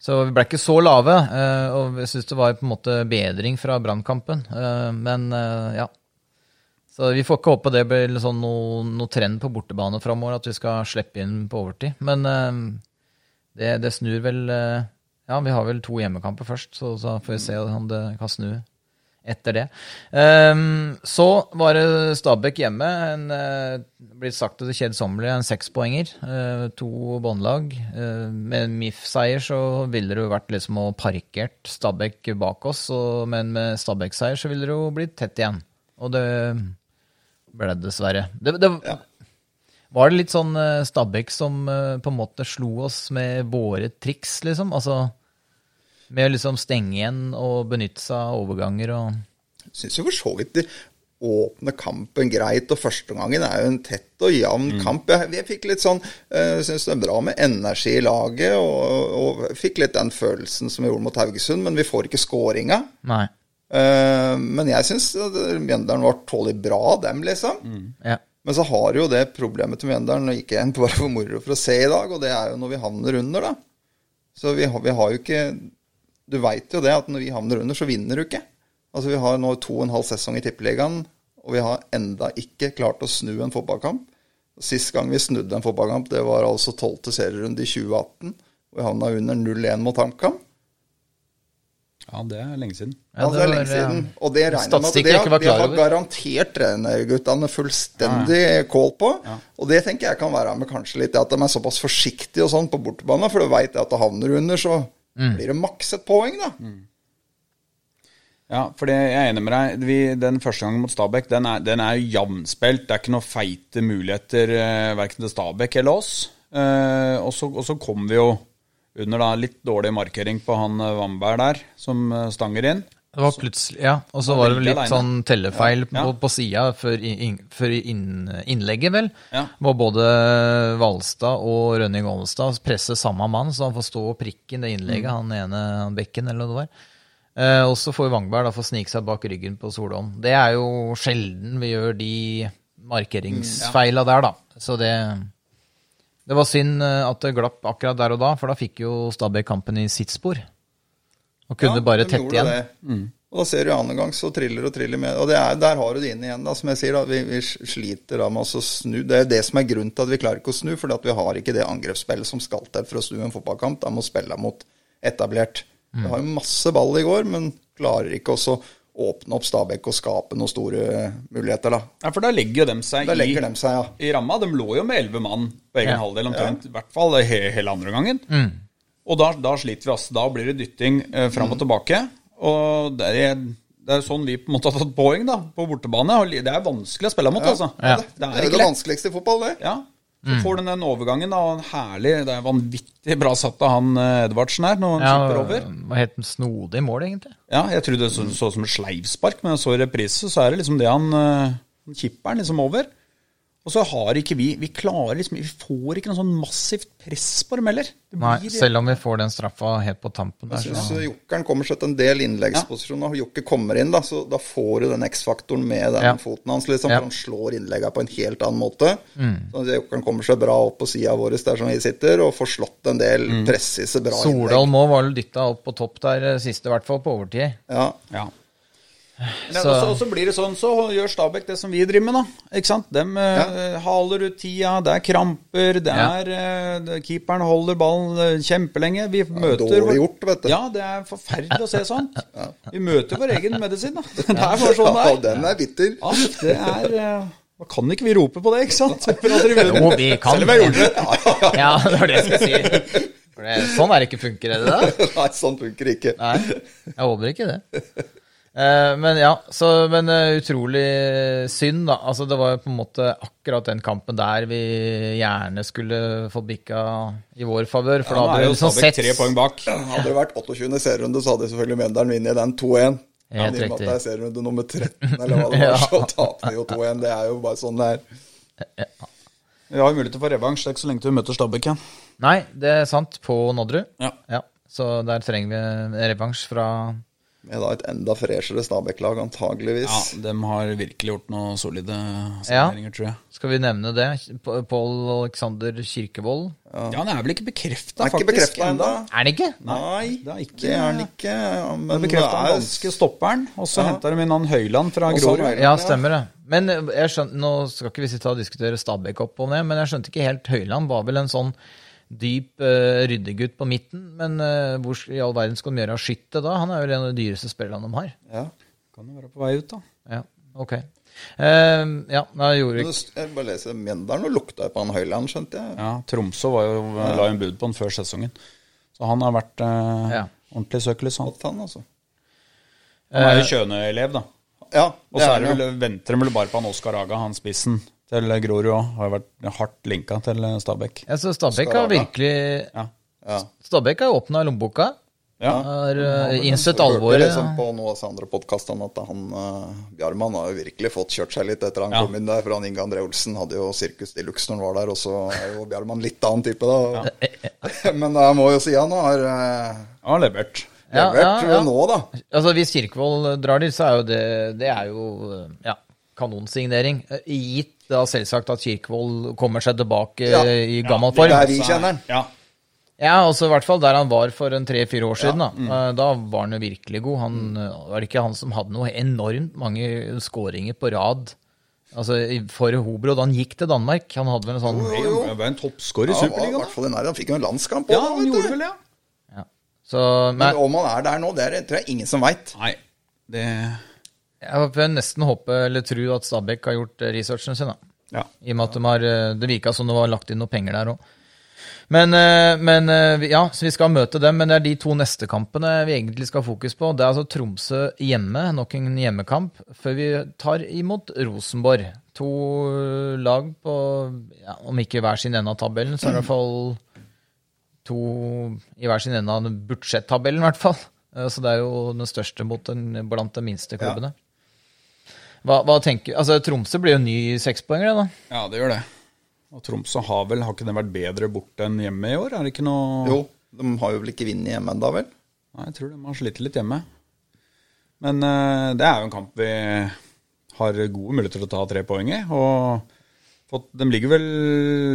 Så vi ble ikke så lave. eh, og jeg syns det var på en måte bedring fra brannkampen. eh, men eh, ja. Så vi får ikke håpe det blir liksom noe, noe trend på bortebane framover, at vi skal slippe inn på overtid. Men det, det snur vel Ja, vi har vel to hjemmekamper først, så, så får vi se om det kan snu etter det. Um, så var det Stabæk hjemme. En, uh, blitt sagt at det kjedsommelige, en sekspoenger. Uh, to båndlag. Uh, med MIF-seier så ville det jo vært liksom å parkert Stabæk bak oss, og, men med Stabæk-seier så ville det jo blitt tett igjen. Og det ble det dessverre. Det, det, Var det litt sånn eh, Stabæk som eh, på en måte slo oss med våre triks, liksom? Altså med å liksom stenge igjen og benytte seg av overganger og Syns jo for så vidt de åpner kampen greit, og førsteomgangen er jo en tett og jevn Mm. kamp. Jeg, jeg fikk litt sånn uh, Syns det er bra med energi i laget, og, og fikk litt den følelsen som vi gjorde mot Haugesund, men vi får ikke skåringa. Nei. Uh, men jeg syns Mjøndalen var tålelig bra, dem, liksom. Ja. Men så har jo det problemet til Mjøndalen, og ikke en bare for moro for å se i dag, og det er jo når vi havner under, da. Så vi har, vi har jo ikke Du veit jo det at når vi havner under, så vinner du ikke. Altså Vi har nå to og en halv sesong i Tippeligaen, og vi har enda ikke klart å snu en fotballkamp. Sist gang vi snudde en fotballkamp, det var altså tolvte serierunde i 2018. Og vi havna under 0-1 mot HamKam. Ja, det er lenge siden. Ja, det er lenge siden. Og det regner med at det, ikke det har garantert trenerguttene fullstendig kål på. Og det tenker jeg kan være med kanskje litt at de er såpass forsiktige og sånn på bortebane, for du veit at det havner under, så Mm. blir det maks et poeng, da. Ja, for det, jeg er enig med deg. Vi, den første gangen mot Stabæk, den er, den er jevnspilt. Det er ikke noen feite muligheter eh, verken til Stabæk eller oss. Eh, og, så, og så kom vi jo under da litt dårlig markering på han eh, Wamberg der, som eh, stanger inn. Det var plutselig, ja, Og så var det vel litt sånn tellefeil på, på sida før, inn, før inn, innlegget, vel. Ja. Hvor både Valstad og Rønning Olstad presser samme mann, så han får stå og prikke inn det innlegget, Mm. han ene han bekken, eller hva det var. Eh, og så får Wangberg da få snike seg bak ryggen på Solholm. Det er jo sjelden vi gjør de markeringsfeila der, da. Så det Det var synd eh, at det glapp akkurat der og da, for da fikk jo Stabæk kampen i sitt spor. Og kunne Ja, bare tette igjen. det. Og da ser du annen gang så triller og triller med. Og det er, der har du det inn igjen, da, som jeg sier. da, Vi, vi sliter da med å snu. Det er det som er grunnen til at vi klarer ikke å snu, fordi at vi har ikke det angrepsspillet som skal til for å snu en fotballkamp. Da må spille mot etablert. Vi har jo masse ball i går, men klarer ikke også åpne opp Stabæk og skape noen store muligheter, da. Ja, For da legger jo dem seg Da i, de seg, ja. i ramma. De lå jo med elleve mann på egen Ja. halvdel omtrent. I hvert fall hele andre gangen. Og da, da sliter vi. altså. Da blir det dytting eh, fram og tilbake. Og det er, det er sånn vi på en måte har tatt poeng da, på bortebane. Og Det er vanskelig å spille mot, altså. Ja. Det, Det er jo det vanskeligste i fotball, det. Ja. Så får du den overgangen, da. en Herlig. Det er vanvittig bra satt av han eh, Edvardsen her, når han chipper over. Hva het den? Snodig mål, egentlig? Ja, jeg trodde det så, så som et sleivspark, men jeg så i reprise, så er det liksom det han han Kipperen liksom over. Og så har ikke vi Vi klarer liksom Vi får ikke noe sånn massivt press på dem heller. Det Nei, selv om vi får den straffa helt på tampen der. Jeg Så. syns Jokkeren kommer seg til en del innleggsposisjoner. Ja. Jokke kommer inn, da, så da får du den X-faktoren med den Ja. foten hans. liksom, Ja. for Han slår innleggene på en helt annen måte. Mm. Så jokeren Jokkeren kommer seg bra opp på sida vår der som vi sitter, og får slått en del Mm. presise, bra Soldal innlegg. må var vel dytta opp på topp der eh, siste, i hvert fall på overtid. Ja. Ja. Men Så- også, også blir det sånn, så gjør Stabæk det som vi driver med, da. Ikke sant? De ja. uh, haler ut tida, det er kramper, det er eh, det- Keeperen holder ballen eh, kjempelenge. Vi møter Dårlig gjort, vet du. Ja, det er forferdelig å se sånt. Vi møter vår egen medisin, da. Det er bare sånn det er. den er bitter. Ja, det er Uh, Da kan ikke vi rope på det, ikke sant? Jo, vi kan Selv om jeg gjorde det. Ja, det var det jeg skulle si. For det, sånn er det ikke funker, er det det? Nei, sånn funker ikke. Nei, jeg håper ikke det. Eh, men ja, så, men eh, utrolig synd, da. Altså, det var jo på en måte akkurat den kampen der vi gjerne skulle fått bikka i vår favør. For Ja, da er hadde vi liksom Stabæk sett tre poeng bak. Hadde det vært 28. serierunde, så hadde selvfølgelig Mjøndalen vunnet den 2-1. Helt Men i og med at riktig. det er serierunde nummer 13, eller hva det var, Ja. så taper vi jo 2-1. Det er jo bare sånn det er. Vi har jo mulighet til å få revansj. Det er ikke så lenge til vi møter Stabæk igjen. Nei, det er sant. På Nodderud. Ja. Så der trenger vi revansj fra Med da et enda freshere Stabæk-lag, antageligvis. Ja, de har virkelig gjort noen solide signeringer, tror jeg. Skal vi nevne det? Pål Alexander Kirkevold. Ja, Han er vel ikke bekrefta, faktisk? er ikke bekrefta ennå. Er han ikke? Nei, det er ikke- det er han ikke. Ja, men Det er bekrefta det den er- danske stopperen, og så Ja. henter de inn han Høyland fra Grorud. Ja, stemmer det. Men eh, jeg skjønte, nå skal ikke vi sitte og diskutere Stabæk opp og ned, men jeg skjønte ikke helt Høyland var vel en sånn dyp uh, ryddegutt på midten. Men uh, hvor i all verden skal de gjøre av skyttet da? Han er jo en av de dyreste spillerne de har. Ja. Kan jo være på vei ut, da. Ja, ok. Uh, ja, da gjorde det- Jeg bare leser Mjøndalen og lukta på han Høyland, skjønte jeg. Ja, Tromsø var jo, la en bud på han før sesongen. Så han har vært uh, Ja. ordentlig søkelys, han. Han, altså. Han er jo Kjøne-elev, da. Ja, Og så er er det vel, venter de vel bare på han Oskar Aga, han spissen til Grorud òg. Har vært hardt linka til Stabæk. ja, så Stabæk har virkelig Ja. Ja. Stabæk har åpna lommeboka. ja. Har uh, innsett alvoret. liksom på noen av de andre podkastene at han uh, Bjarmann har jo virkelig fått kjørt seg litt etter han Ja. kom inn der. For han Inge André Olsen hadde jo sirkus de luxe når han var der, og så er jo Bjarmann litt annen type, da. Men jeg må jo si han har uh, Han har levert. Ja, levert ja, ja. nå, da. Altså, Hvis Kirkevold drar dit, så er jo det Det er jo ja, kanonsignering. Gitt da selvsagt at Kirkevold kommer seg tilbake Ja. i gammel Ja, form. Der vi kjenner han. Ja. Ja, altså i hvert fall der han var for en tre-fire år siden. Da Mm. Da var han jo virkelig god. Han, eh, Var det ikke han som hadde noe enormt mange skåringer på rad? Altså For Hobro da han gikk til Danmark. Han hadde vel en sånn Han var en toppskårer i Ja, han var i Superligaen. hvert fall den der, Han fikk jo en landskamp Ja, også, han gjorde vel det. ja. Så Men men, om han er der nå, det er, tror jeg ingen som veit. Nei, det jeg får nesten håpe eller tro at Stabæk har gjort eh, researchen sin. da Ja. I og med at de har, eh, det virka som det var lagt inn noe penger der òg. Men, eh, men ja, så vi skal møte dem, men det er de to neste kampene vi egentlig skal ha fokus på. Det er altså Tromsø hjemme, nok en hjemmekamp, før vi tar imot Rosenborg. To lag på, ja, om ikke hver sin ende av tabellen, så er det i hvert fall to i hver sin ende av budsjettabellen, i hvert fall. Så det er jo den største mot den, blant de minste klubbene. Hva, hva tenker Altså, Tromsø blir jo ny sekspoenger, det, da. Ja, det gjør det. Og Tromsø har vel, har ikke den vært bedre borte enn hjemme i år? Er det ikke noe Jo, de har jo vel ikke vunnet hjemme ennå, vel? Nei, jeg tror de har slitt litt hjemme. Men uh, det er jo en kamp vi har gode muligheter til å ta tre poeng i. Og fått, de ligger vel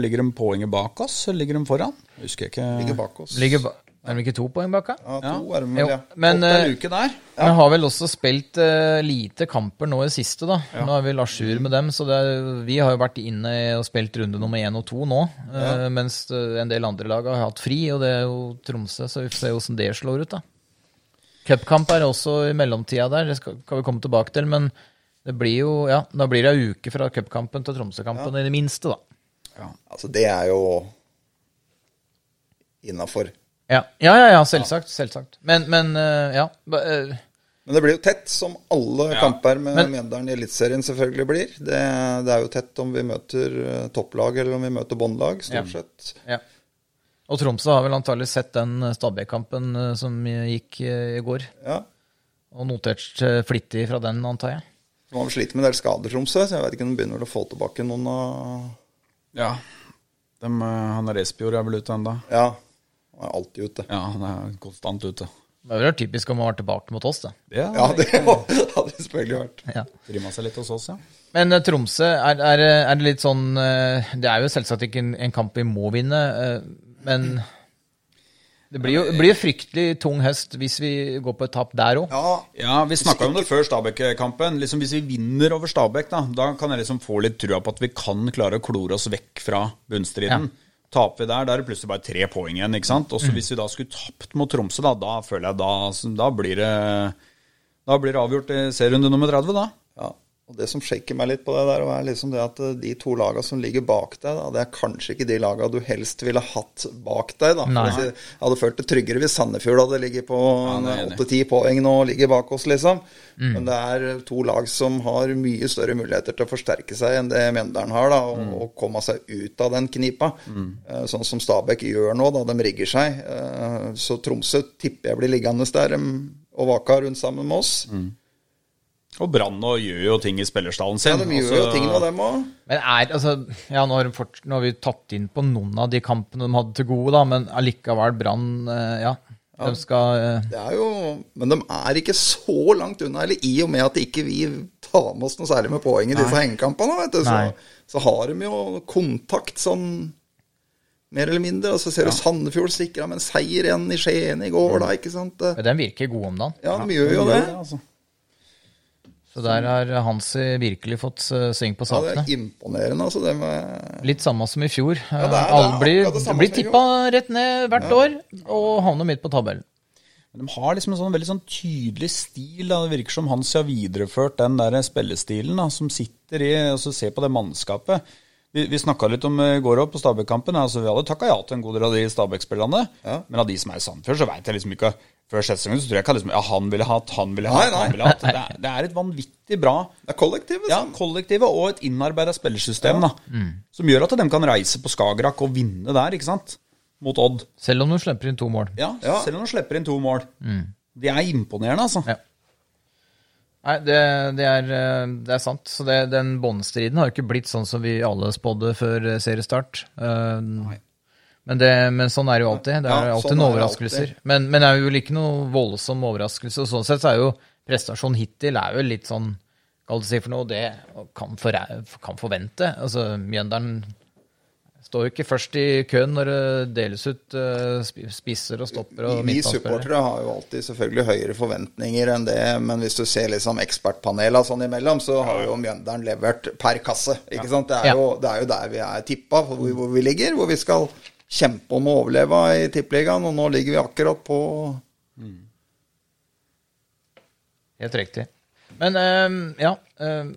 Ligger de poenget bak oss, eller ligger de foran? Jeg husker ikke. Ligger bak oss. Ligger, ba- er de ikke to poeng bak? Ja, to er de Jo, vel, ja. men en eh, uke der. vi har vel også spilt uh, lite kamper nå i siste, da. Nå er vi jour med dem, så det er, vi har jo vært inne og spilt runde nummer én og to nå. eh, mens en del andre lag har hatt fri, og det er jo Tromsø, så vi får se hvordan det slår ut, da. Cupkamp er også i mellomtida der, det skal, skal vi komme tilbake til, men det blir jo, ja, da blir det ei uke fra cupkampen til Tromsø-kampen i det minste, da. Ja, Altså, det er jo innafor. Ja, ja, ja, ja selvsagt. selvsagt. Men, men uh, ja. eh, Men det blir jo tett, som alle Ja. kamper med Men- Mjøndalen i Eliteserien selvfølgelig blir. Det, det er jo tett om vi møter eh, topplag eller om vi møter båndlag, stort Ja. sett. Ja. Og Tromsø har vel antagelig sett den Stabæk-kampen som gikk i går, Ja. og notert flittig fra den, antar jeg. De har vi slitt med en del skader, Tromsø, så jeg vet ikke om de begynner å få tilbake noen av Ja. De, han Espejord er vel ute ennå. Ja, han er alltid ute. Ja, han er konstant ute. Det er vært typisk om han var tilbake mot oss, det. Det Ja, det hadde selvfølgelig vært. Ja. Rima seg litt hos oss, ja. Men eh, Tromsø, er, er, er det litt sånn eh, Det er jo selvsagt ikke en, en kamp vi må vinne, eh, men det blir jo det blir fryktelig tung høst hvis vi går på et tap der òg. Ja, Ja, vi snakka om det før Stabæk-kampen. Liksom Hvis vi vinner over Stabæk, da, da kan jeg liksom få litt trua på at vi kan klare å klore oss vekk fra bunnstriden. Taper vi der, da er det plutselig bare tre poeng igjen. ikke sant? Og så hvis vi da skulle tapt mot Tromsø, da, da føler jeg da, da blir det Da blir det avgjort i serierunde nummer 30, da. Ja, og Det som sjekker meg litt på det der, er liksom det at eh, de to lagene som ligger bak deg, da, det er kanskje ikke de lagene du helst ville hatt bak deg. da. Nei. Jeg hadde følt det tryggere hvis Sandefjord hadde ligget på i. åtte-ti poeng nå og ligger bak oss, liksom. Men det er to lag som har mye større muligheter til å forsterke seg enn det Mjøndalen har, da, og, og komme seg ut av den knipa. Mm. Sånn som Stabæk gjør nå, da de rigger seg. Eh, Så Tromsø tipper jeg blir liggende der og vaka rundt sammen med oss. Og Brann gjør jo ting i spillerstallen sin. Ja, de gjør jo altså- ting med dem òg. Men er, altså, ja, nå har, fort, nå har vi tatt inn på noen av de kampene de hadde til gode, da, men allikevel Brann ja, Ja, de skal eh, Det er jo, men de er ikke så langt unna. Eller i og med at ikke vi tar med oss noe særlig med poeng i disse hengekampene, vet du, så, så har de jo kontakt sånn mer eller mindre. Og så ser du Sandefjord sikra med en seier igjen i Skien i går, da, ikke sant. Men Den virker god om dagen. Ja, de gjør jo det. altså. Så der har Hansi virkelig fått eh, sving på Ja, det er imponerende, altså. Det med Litt samme som i fjor. er- det er Alle blir, blir tippa rett ned hvert år og havner midt på tabellen. Men de har liksom en sånn veldig sånn tydelig stil. Da. Det virker som Hansi har videreført den der spillestilen da, som sitter i altså Se på det mannskapet. Vi, vi snakka litt om i går på Stabæk-kampen. Altså, vi hadde takka ja til en god del av de Stabæk-spillerne. Ja. Men av de som er i Sandefjord, så veit jeg liksom ikke Før sesongen så tror jeg ikke liksom, ja, han ville hatt, han ville hatt, Nei, nei. han ville hatt. Det er, det er et vanvittig bra Det er kollektivet, ja, kollektivet og et innarbeida spillersystem da, som gjør at de kan reise på Skagerrak og vinne der, ikke sant? Mot Odd. Selv om de slipper inn to mål. Ja, Ja. Selv om de slipper inn to mål. De er imponerende, altså. Ja. Nei, det, det, er, det er sant. Så det, den båndstriden har jo ikke blitt sånn som vi alle spådde før seriestart. seriestart. Eh, men, det, men sånn er det jo alltid. Det er Ja, alltid sånn noen er overraskelser. alltid. Men, men det er jo ikke noe voldsom overraskelse. Og sånn sett så er jo prestasjonen hittil er jo litt sånn Kall det si for noe, det kan, for, kan forvente. Altså, Mjøndalen står jo ikke først i køen når det deles ut eh, spisser og stopper og Vi supportere har jo alltid selvfølgelig høyere forventninger enn det, men hvis du ser liksom ekspertpanelene sånn imellom, så har jo Mjøndalen levert per kasse. ikke sant? Det er, jo, det er jo der vi er tippa, hvor, hvor vi ligger. Hvor vi skal kjempe om å overleve i Tippeligaen, og nå ligger vi akkurat på Helt riktig. Men um, ja um,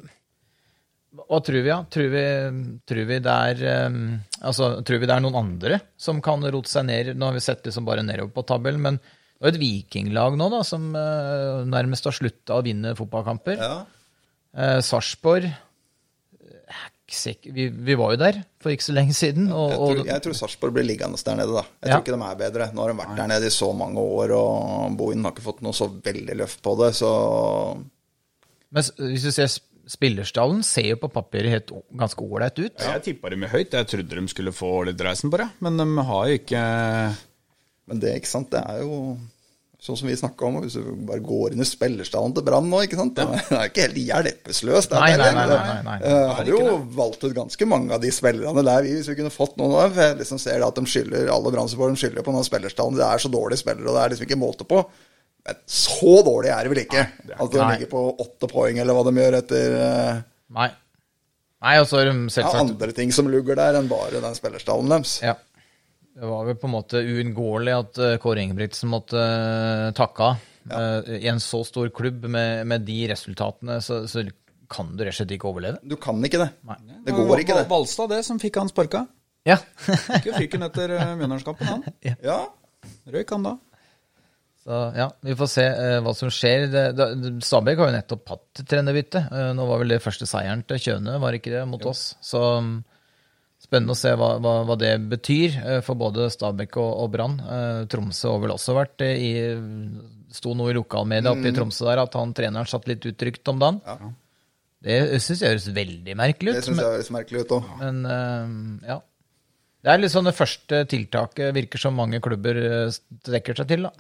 Hva tror vi, da? Tror vi, tror um, Altså, tror vi det er noen andre som kan rote seg ned? Nå har vi sett liksom bare nedover på tabellen, men det er et vikinglag nå da, som uh, nærmest har slutta å vinne fotballkamper. Ja. Uh, Sarpsborg sikker- vi, vi var jo der for ikke så lenge siden. Og, Jeg tror, jeg tror Sarpsborg blir liggende der nede, da. Jeg Ja. tror ikke de er bedre. Nå har de vært der nede i så mange år, og Bohin har ikke fått noe så veldig løft på det, så men hvis du ser spillerstallen, ser jo på papiret helt ganske ålreit ut. Jeg tippa dem høyt. Jeg trodde de skulle få litt reisen på det, men de har jo ikke Men det, ikke sant, det er jo sånn som vi snakka om, hvis du bare går inn i spillerstallen til Brann nå, ikke sant. Det er ikke helt hjelpeløst. det Nei, nei, nei, nei, nei, nei. Jeg hadde jo valgt ut ganske mange av de spillerne der, vi, hvis vi kunne fått noen av. Jeg liksom ser at de skylder, alle Brann-supportere skylder på den spillerstallen. Det er så dårlige spillere, og det er liksom ikke måte på. Men så dårlig er det vel ikke? At de ligger på åtte poeng, eller hva de gjør etter eh, Nei. Nei, og så er de ja, andre ting som lugger der, enn bare den spillerstallen deres. Ja. Det var vel på en måte uunngåelig at eh, Kåre Ingebrigtsen måtte uh, takke av. Ja. I en så stor klubb med, med de resultatene, så, så kan du rett og slett ikke overleve. Du kan ikke det. Nei. Det går ikke, det. Valstad, det, som fikk han sparka. Ja. Ikke fyken etter Mjøndalskampen, han. Ja. Røyk han da. Så ja, vi får se uh, hva som skjer. Det, det, Stabæk har jo nettopp hatt trenerbytte. Uh, nå var vel det første seieren til Kjøne, var ikke det, mot oss? Så mm, spennende å se hva, hva, hva det betyr eh, for både Stabæk og, og Brann. Eh, Tromsø har vel også vært eh, i Sto noe i lokalmedia oppe i Tromsø der at han treneren satt litt utrygt om dagen. Det syns jeg høres veldig merkelig Det ut. syns men- jeg høres merkelig ut òg. Men ja. Det er litt sånn det første tiltaket virker som mange klubber strekker seg til. da.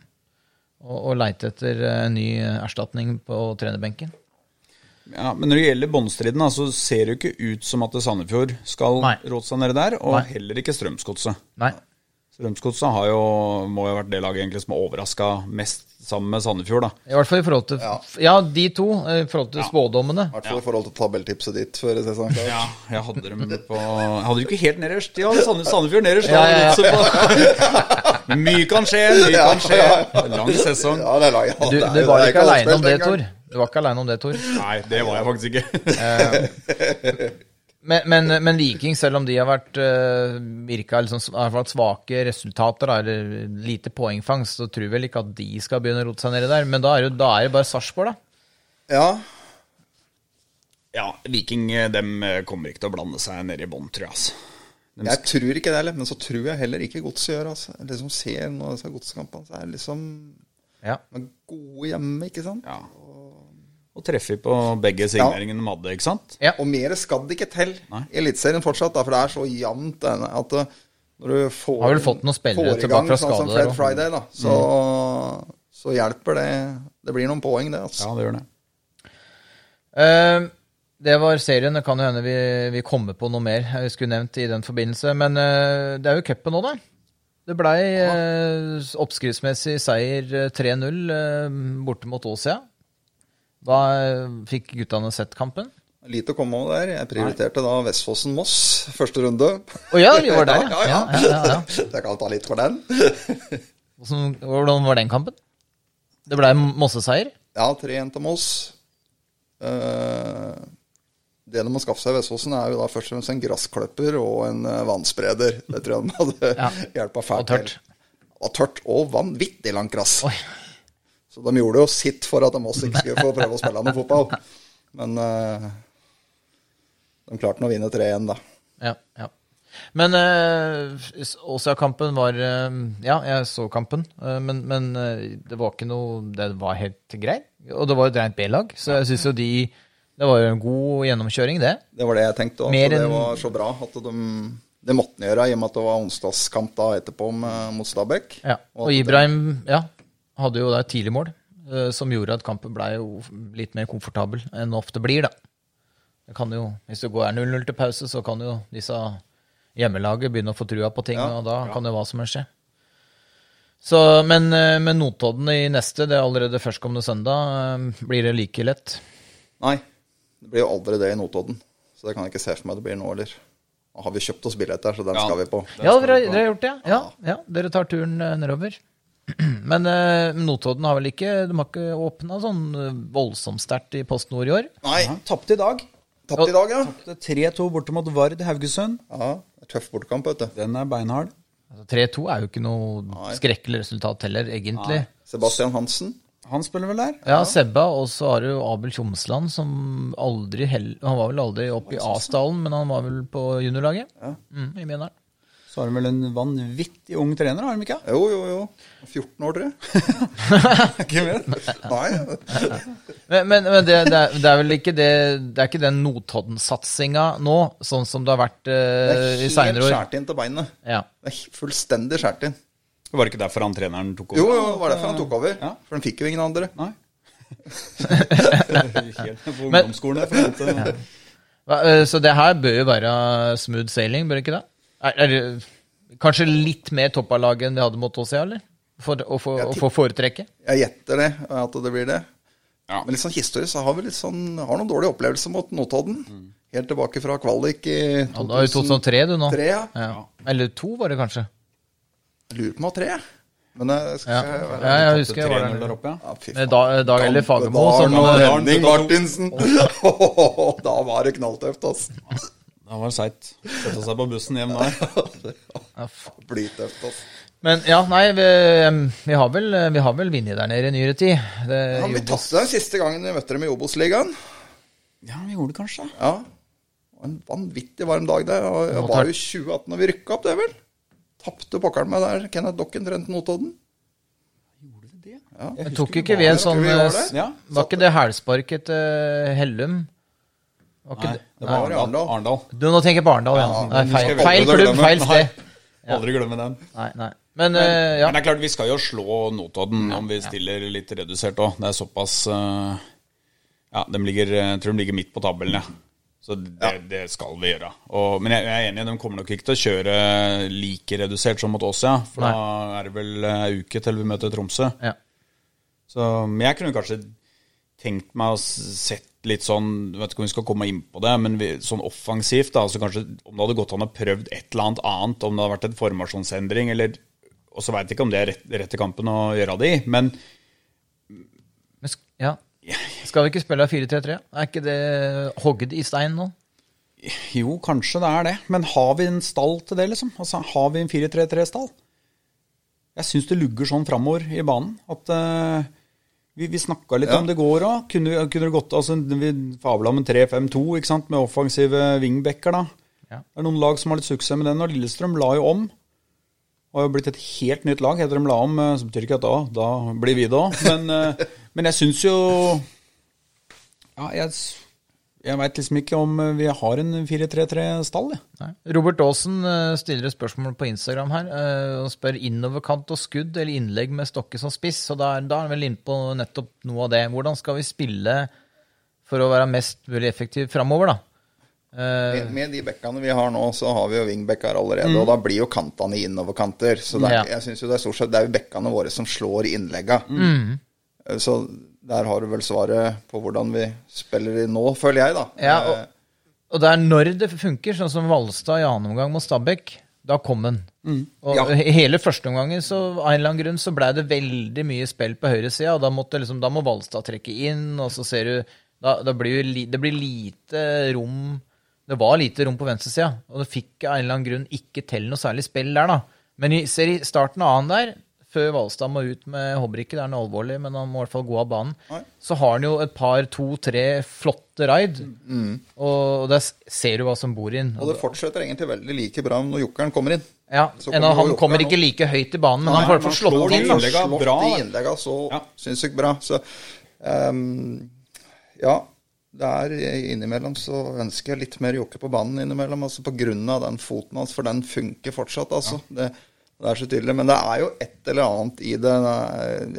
Å leite etter en ny erstatning på trenerbenken. Ja, Men når det gjelder båndstriden, så ser det jo ikke ut som at Sandefjord skal råde seg nede der, og Nei. heller ikke Strømsgodset. Strømsgodset har jo, må jo ha vært det laget egentlig som har overraska mest sammen med Sandefjord. da. I hvert fall i forhold til Ja. Ja, de to. eh, I forhold til spådommene. I hvert fall i forhold til tabelltipset ditt før sesongen. Ja, jeg hadde dem på Jeg hadde jo ikke helt nederst. Ja, Sandefjord nederst. Ja, ja, ja. På- Mye kan skje, mye kan skje. ja, ja. Lang sesong. Ja, det er lang. ja, Du, det er du var det er ikke aleine om det. Tor. Du var ikke aleine om det, Tor. Nei, det var jeg faktisk ikke. Men, men, men Viking, selv om de har vært uh, virka liksom, har hvert svake resultater, da, eller lite poengfangst, så tror vel ikke at de skal begynne å rote seg nedi der. Men da er det, da er det bare Sarpsborg, da. Ja, Ja, Viking dem kommer ikke til å blande seg ned i bånn, tror jeg. altså. Skal... jeg tror ikke det heller, men så tror jeg heller ikke Godset gjør altså. det liksom ser nå disse godskampene, så er det liksom Ja. de er gode hjemme, ikke sant? Ja. Og treffer på begge signeringene de hadde, ikke sant? Ja. Og mer skal det ikke til i Eliteserien fortsatt, da, for det er så jevnt at uh, når du får, Har vel fått noen spillere tilbake fra sånn som skade Fred der. Friday, da, så, så hjelper det. Det blir noen poeng, det. altså. Ja, det gjør det. Uh, det var serien. Det kan jo hende vi, vi kommer på noe mer jeg skulle nevnt i den forbindelse. Men uh, det er jo cupen nå, da. Det blei uh, oppskriftsmessig seier eh, 3-0 eh, borte mot Åsia. Da eh, fikk guttene sett kampen. Lite å komme over der. Jeg prioriterte da Vestfossen-Moss første runde. Å ja, vi var der, Ja, ja. ja, ja, jeg kan ta litt for den. Hvordan, var den kampen? Det blei Mosse-seier. Ja, 3-1 til Moss. Eh, det de må skaffe seg i Vestfossen, er jo da først og fremst en gressklipper og en eh, vannspreder. Det tror jeg de hadde Ja. hjelpa fælt til. Og tørt og vanvittig langt gress. Oi. Så de gjorde jo sitt for at de også ikke skulle få prøve å spille noe fotball. Men uh, de klarte nå å vinne 3-1, da. Ja, ja. Men uh, Åsia-kampen var uh, Ja, jeg så kampen, uh, men, men det var ikke noe Det var helt greit. Og det var jo et rent B-lag, så jeg syns jo de Det var jo en god gjennomkjøring, det. Det var det jeg tenkte. Og det var så bra at de, det måtte han gjøre, i og med at det var onsdagskamp da etterpå med, mot Stabæk. Ja. Og og Ibrahim ja, hadde jo da et tidlig mål eh, som gjorde at kampen ble jo litt mer komfortabel enn ofte blir, da. Det kan jo, Hvis det går 0-0 til pause, så kan jo disse hjemmelaget begynne å få trua på ting, Ja, og da kan jo hva som helst skje. Så, men, eh, men Notodden i neste, det er allerede førstkommende søndag, eh, blir det like lett? Nei, det blir jo aldri det i Notodden. Så det kan jeg ikke se for meg det blir nå heller. Har vi kjøpt oss billetter, så den Ja. skal vi på. Ja, dere, har gjort det? Ja. ja, Dere tar turen nedover. Men eh, Notodden har vel ikke De har ikke åpna sånn eh, voldsomt sterkt i Post Nord i år? Nei, Ja, Tapte i dag. Tapt i dag, ja. Er 3-2 borte mot Vard Haugesund. ja. det er Tøff bortekamp, vet du. Den er beinhard. Altså, 3-2 er jo ikke noe skrekkelig resultat heller, egentlig. Sebastian Hansen. Han spiller vel der? Ja, Sebba, og så har du Abel Tjomsland, som aldri hell... Han var vel aldri oppe i Asdalen, men han var vel på juniorlaget mm, i Mjøndalen. Så har de vel en vanvittig ung trener, har de ikke? Jo, jo, jo. 14 år, tror jeg. Ikke mer? Nei. Men, men, men det, det, er, det er vel ikke det Det er ikke den Notodden-satsinga nå, sånn som det har vært Det eh, er i helt seinere år. skjært inn til beinet. Ja. Det er fullstendig skjært inn. Var det ikke derfor han treneren tok over? Jo, jo, det var derfor han tok over. Ja. For han fikk jo ingen andre. Nei. Helt på ungdomsskolen. Men, ja. Eh, Så det her bør jo være smooth sailing, bør det ikke det? Er, er det kanskje litt mer topp av laget enn vi hadde mot Åsia, eller? For å få, å få foretrekke? Jeg gjetter det, at det blir det. Ja. Men litt sånn historisk så har vi litt sånn, har noen dårlige opplevelser mot Notodden. Helt tilbake fra kvalik i Ja, da er 2003, du nå. 3, Ja. Ja. Eller to, var det kanskje? Jeg lurer på om det var tre. Men jeg skal Ja, ja jeg husker jeg var 3-0 der. oppe, ja. Ja, Med faen. Dag, eller Fagermo Dag eh, Henning Martinsen. da var det knalltøft, altså. Da var det seigt. Sette seg på bussen hjem der. ja, Blytøft, altså. Men ja, nei, vi, vi har vel, vi har vel vunnet der nede i nyere tid. Det, Ja, vi tatt tapte den siste gangen vi møtte dem i Obos-ligaen. Ja, vi gjorde det kanskje. Ja. Det var en vanvittig varm dag der. Og det var jo 2018 når vi rykka opp, det vel? Tapte pokkeren meg der. Kenneth Dokken trente Notodden. Gjorde det det? Ja. Men tok ikke vi en sånn vi var eh, der? Ja. Var ikke det hælsparket til Hellum? Nei, det? var Nei. Arendal. Arendal. Du, nå tenker på Arendal, ja. Nei, feil, feil klubb, feil sted. Ja. Aldri glemme den. Nei, nei. Men eh, ja. Men det er klart, vi skal jo slå Notodden om vi stiller litt redusert òg. Det er såpass uh, Ja, de ligger, jeg tror de ligger midt på tabellen, ja. Så det, det skal vi gjøre. Og, men jeg, jeg er enig, de kommer nok ikke til å kjøre like redusert som mot oss, ja. For da er det vel ei uke til vi møter Tromsø. ja. Så, men jeg kunne kanskje tenkt meg å sett litt sånn Vet ikke om vi skal komme inn på det, men vi, sånn offensivt, da. Så kanskje om det hadde gått an å prøvd et eller annet annet, om det hadde vært en formasjonsendring, eller Og så veit jeg ikke om det er rett, rett i kampen å gjøre det i, men ja. Skal vi ikke spille 4-3-3? Er ikke det hogd i stein nå? jo, kanskje det er det. Men har vi en stall til det, liksom? Altså, Har vi en 4-3-3-stall? Jeg syns det lugger sånn framover i banen at eh, vi, vi snakka litt Ja. om det går òg. Kunne, kunne det gått altså, Vi fabla om en 3-5-2 ikke sant, med offensive wingbacker. da. Ja. Det er noen lag som har litt suksess med den, og Lillestrøm la jo om. Og har jo blitt et helt nytt lag etter de la om. eh, Så betyr ikke at da, da blir vi det òg. Men, eh, men jeg syns jo Ja, jeg, jeg veit liksom ikke om eh, vi har en 4-3-3-stall, Robert Aasen eh, stiller et spørsmål på Instagram her, Han og spør innoverkant og skudd eller innlegg med Stokke som spiss. Og da er, da er han vel inne på nettopp noe av det. Hvordan skal vi spille for å være mest mulig effektiv framover, da? Eh, Med, med de bekkene vi har nå, så har vi jo wingbacker allerede. Og da blir jo kantene innoverkanter. Så det er, Ja. jeg synes jo det er stort sett det er jo bekkene våre som slår innlegga. Mm. Så der har du vel svaret på hvordan vi spiller i nå, føler jeg, da. Ja, Eh, og, og det er når det funker, sånn som Valstad i annen omgang mot Stabæk. Da kom han. Og Ja. hele første omgangen så av en eller annen grunn så blei det veldig mye spill på høyresida, og da, måtte liksom, da må Valstad trekke inn, og så ser du da, da blir li, Det blir lite rom Det var lite rom på venstresida, og det fikk av en eller annen grunn ikke til noe særlig spill der, da. Men i, ser i starten av annen der, før Valstad må ut med Håbrike, det er noe alvorlig, men han må i hvert fall gå av banen, Nei. så har han jo et par, to-tre flotte raid. Og der ser du hva som bor inn. og det fortsetter egentlig veldig like bra når jokeren kommer inn. Ja, kommer Han kommer nå. ikke like høyt i banen, men han får i hvert fall slått inn. Han slår de innlegga så Ja. sinnssykt bra. Så um, ja. Det er innimellom så ønsker jeg litt mer jokke på banen innimellom. Altså på grunn av den foten hans, for den funker fortsatt, altså. Det, det er så tydelig. Men det er jo et eller annet i det.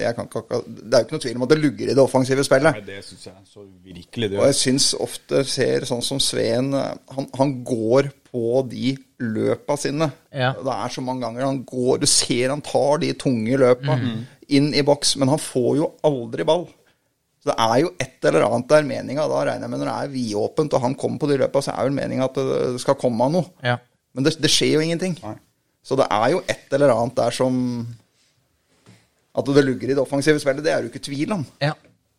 Jeg kan ikke, det er jo ikke noe tvil om at det lugger i det offensive spillet. Nei, det syns jeg så virkelig det Og jeg syns ofte ser sånn som Sveen han, han går på de løpa sine. Ja. Det er så mange ganger han går Du ser han tar de tunge løpa Mhm. inn i boks, men han får jo aldri ball. Så det er jo et eller annet der meninga. Da regner jeg med når det er vidåpent og han kommer på de løpa, så er vel meninga at det skal komme noe. Ja. Men det, det skjer jo ingenting. Nei. Så det er jo et eller annet der som At det lugger i det offensive spillet, det er det jo ikke tvil om. Ja.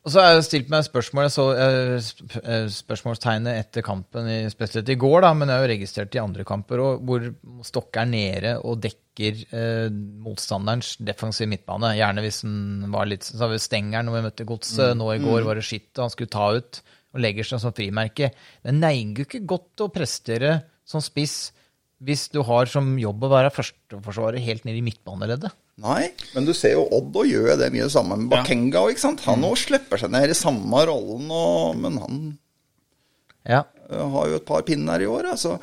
Og så har jeg stilt meg spørsmål, så eh, eh, spørsmålstegnet etter kampen, i, spesielt i går, da, men jeg har jo registrert i andre kamper òg, hvor Stokke er nede og dekker eh, motstanderens defensive midtbane. Gjerne hvis den var litt Så har vi Stengeren når vi møtte Godset. Nå i går var det skitt, og han skulle ta ut og legger seg som frimerke. Det neiger jo ikke godt å prestere som spiss hvis du har som jobb å være førsteforsvarer helt ned i midtbaneleddet. Nei, men du ser jo Odd og gjør det mye sammen med Bakenga ikke sant. Han Mm. òg slipper seg ned i samme rollen, og, men han Ja. har jo et par pinner i år, altså.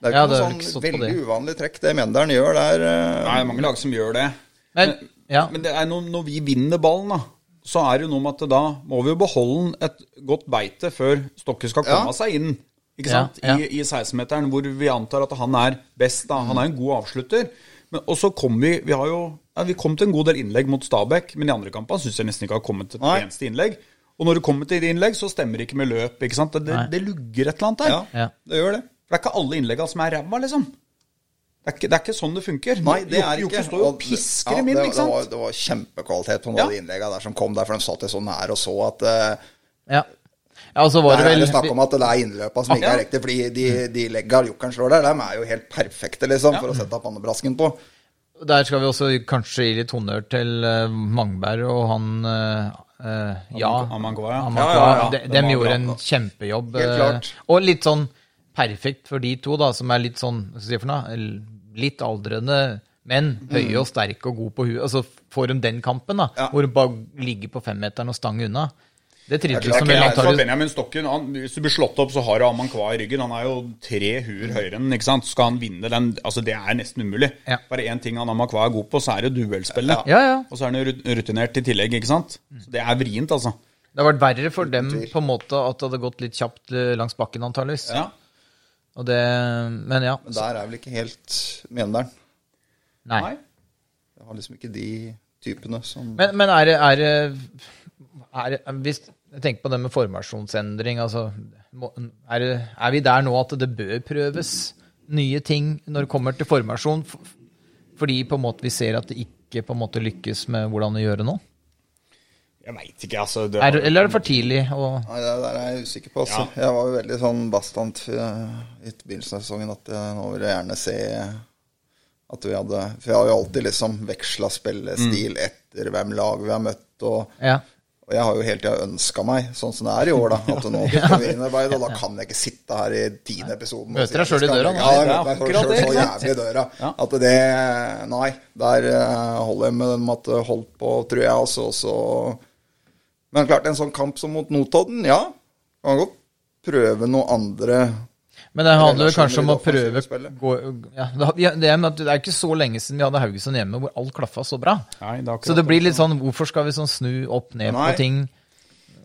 Det er Ja, ikke noe sånn veldig det. uvanlig trekk det Menderen gjør der. Nei, Det er mange lag som gjør det. Men, ja. Men det er når, når vi vinner ballen, da, så er det jo noe med at da må vi jo beholde et godt beite før Stokke skal komme Ja. seg inn. Ikke sant? ja. I, I 16-meteren, hvor vi antar at han er best. da. Han er en god avslutter. Men, og så kom vi Vi har jo ja, vi kom til en god del innlegg mot Stabæk, men i andre kampene syns jeg nesten ikke har kommet til et Nei. eneste innlegg. Og når det kommer til innlegg, så stemmer det ikke med løp. ikke sant? Det, det, det lugger et eller annet der. Ja, Ja. det gjør det. For det er ikke alle innleggene som er ræva, liksom. Det er, ikke, det er ikke sånn det funker. Nei, det er Jokke ikke står jo og og- pisker ja, min, ikke sant? Det var, det var kjempekvalitet på noen Ja. av de innleggene der som kom der, for de satt jo så nær og så at uh, Ja. Ja, og så var Der det er vel det snakk om at det er innløpa som ikke er riktig, fordi de, de legga jokeren slår der, de er jo helt perfekte, liksom, for å sette pannebrasken på. Der skal vi også kanskje gi litt honnør til uh, Mangberg og han uh, uh, Ja. Amankwa, ja. Ja, ja, ja. De, dem gjorde en kjempejobb. Helt klart. Og litt sånn perfekt for de to, da, som er litt sånn hva skal jeg si for noe, litt aldrende, men høye og sterke og gode på huet. Altså Får de den kampen, da, Ja. hvor de bare ligger på femmeteren og stanger unna, det trives som det vel er Benjamin Stokken, han, Hvis du blir slått opp, så har du Amankwa i ryggen. Han er jo tre huer høyere enn ikke sant? Skal han vinne den altså Det er nesten umulig. Ja. Bare én ting han Amankwa er god på, så er det duellspillet. Ja, ja. Og så er han jo rutinert i tillegg, ikke sant. Så det er vrient, altså. Det har vært verre for dem på en måte at det hadde gått litt kjapt eh, langs bakken, antageligvis. Ja. Og det, men ja. Men der er vel ikke helt Mjøndalen. Nei. Nei. Jeg har liksom ikke de typene som Men, men det, er det hvis, Jeg tenker på det med formasjonsendring. Altså, er, er vi der nå at det bør prøves nye ting når det kommer til formasjon? Fordi på en måte vi ser at det ikke på en måte lykkes med hvordan å gjøre nå? Jeg veit ikke, altså. Det Er, eller er det for tidlig? å Nei, det der er jeg usikker på. Altså. Jeg var jo veldig sånn bastant eh, i begynnelsen av sesongen at jeg nå ville jeg gjerne se at vi hadde For jeg har jo alltid liksom veksla spillestil etter hvem lag vi har møtt. Og, ja. Og jeg har jo hele tida ønska meg, sånn som det er i år, da, at nå skal vi innarbeide. Og da kan jeg ikke sitte her i tiende episoden og Møter deg sjøl i døra, da. Ja, jeg er møter meg akkurat selv det, så jævlig i døra. At det Nei, der eh, holder jeg med den at det holdt på, tror jeg også. Og så Men klart, en sånn kamp som mot Notodden, ja. Kan godt prøve noe andre Men det handler vel kanskje om å prøve gå, ja, det, er, det er ikke så lenge siden vi hadde Haugesund hjemme hvor alt klaffa så bra. Nei, det Så det blir litt sånn Hvorfor skal vi sånn snu opp ned Nei. på ting?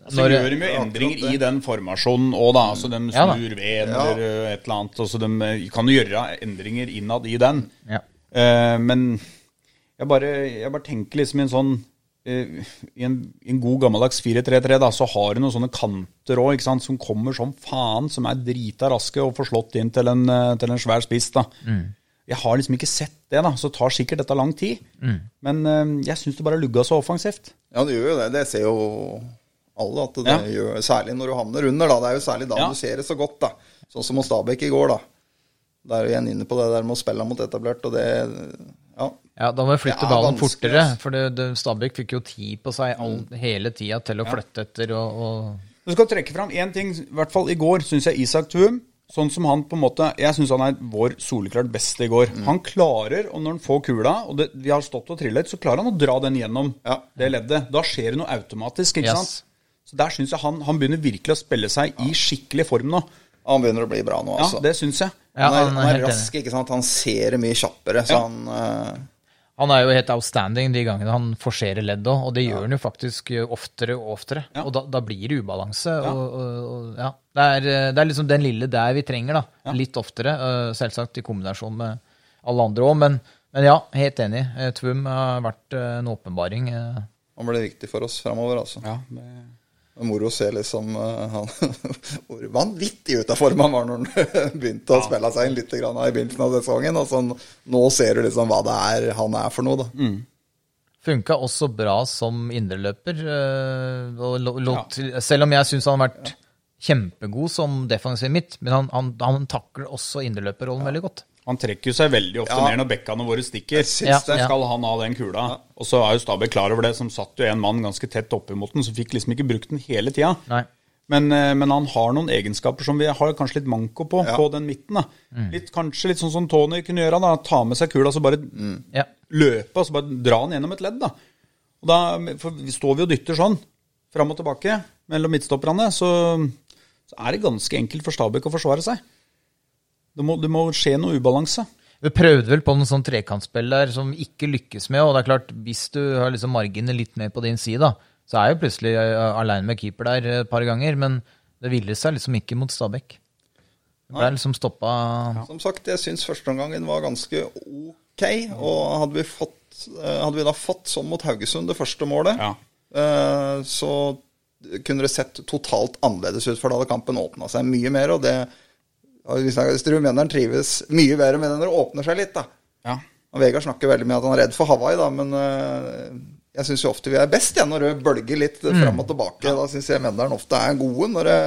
Så Når- gjør de jo endringer i den formasjonen òg, da. Altså de Ja snur ved eller et eller annet. Altså de uh, kan jo gjøre endringer innad i den. Ja. Uh, men jeg bare, jeg bare tenker liksom i en sånn eh, I en, i en god gammeldags 4-3-3 da, så har du noen sånne kanter òg, som kommer som faen, som er drita raske og får slått inn til en, eh, til en svær spiss. da. Jeg har liksom ikke sett det, da, så tar sikkert dette lang tid. Men uh, jeg syns det bare lugga så offensivt. Ja, det gjør jo det. Det ser jo alle at det Ja. gjør, Særlig når du havner under, da. Det er jo særlig da Ja. du ser det så godt, da. Sånn som hos Stabæk i går, da. Da er vi igjen inne på det der med å spille mot etablert, og det Ja. Ja, da må vi flytte ballen vanskelig, fortere. altså. For det, det, Stabæk fikk jo tid på seg all, hele tida til å flytte etter og, og Du skal trekke fram én ting, i hvert fall i går, syns jeg Isak Thum Sånn som han på en måte Jeg syns han er vår soleklart beste i går. Mm. Han klarer, og når han får kula, og det, vi har stått og trillet, så klarer han å dra den gjennom Ja. det leddet. Da skjer det noe automatisk, ikke Yes. sant? Så der syns jeg han, han begynner virkelig å spille seg i skikkelig form nå. Han begynner å bli bra nå, Ja, altså. det syns jeg. Ja, han, er, han er han er rask, ikke sant. Han ser det mye kjappere, så Ja. han uh... Han er jo helt outstanding de gangene han forserer ledd òg, og det gjør han jo faktisk eh, oftere og oftere. Ja. Og da, da blir det ubalanse. Og, og, og, ja. det, er, eh, det er liksom den lille der vi trenger, da. Litt oftere. Selvsagt i kombinasjon med alle andre òg, men, men ja, helt enig. Tvum har vært en åpenbaring. han blir viktig for oss framover, altså. Ja, det, moro å se liksom eh, han, hvor vanvittig ute av form han var når han begynte å spille seg inn litt grann i begynnelsen av sesongen. Og sånn, nå ser du liksom hva det er han er for noe, da. Funka også bra som indreløper. eh, og lo- Selv om jeg syns han har vært kjempegod som defensiv midt, men han, han, han takler også indreløperrollen veldig godt. Han trekker seg veldig ofte Ja. ned når bekkene våre stikker. Ja, skal han ha den kula. Og så er jo Stabæk klar over det, som satt jo en mann ganske tett oppimot den, som fikk liksom ikke brukt den hele tida. Men, eh, men han har noen egenskaper som vi har kanskje litt manko på, Ja. på den midten. da. Mm. Litt, kanskje litt sånn som Tony kunne gjøre. da, Ta med seg kula så bare Ja. løpe og så bare dra den gjennom et ledd. da. Og da for vi står vi og dytter sånn, fram og tilbake mellom midtstopperne, så, så er det ganske enkelt for Stabæk å forsvare seg. Det må, det må skje noe ubalanse. Vi prøvde vel på noen sånn trekantspill der som vi ikke lykkes med. Og det er klart, hvis du har liksom margene litt mer på din side, da, så er jo plutselig uh, aleine med keeper der et par ganger. Men det ville seg liksom ikke mot Stabæk. Det ble liksom stoppa Som sagt, jeg syns førsteomgangen var ganske ok. Og hadde vi, fått, eh, hadde vi da fått sånn mot Haugesund, det første målet, Ja. eh, så kunne det sett totalt annerledes ut. For da hadde kampen åpna seg mye mer. Og det jeg- rumeneren trives mye bedre med det når det åpner seg litt, da. Ja. Og Vegard snakker veldig med at han er redd for Hawaii, da, men eh, jeg syns jo ofte vi er best igjen når det bølger litt fram og tilbake. Da syns jeg Menderen ofte er gode når det,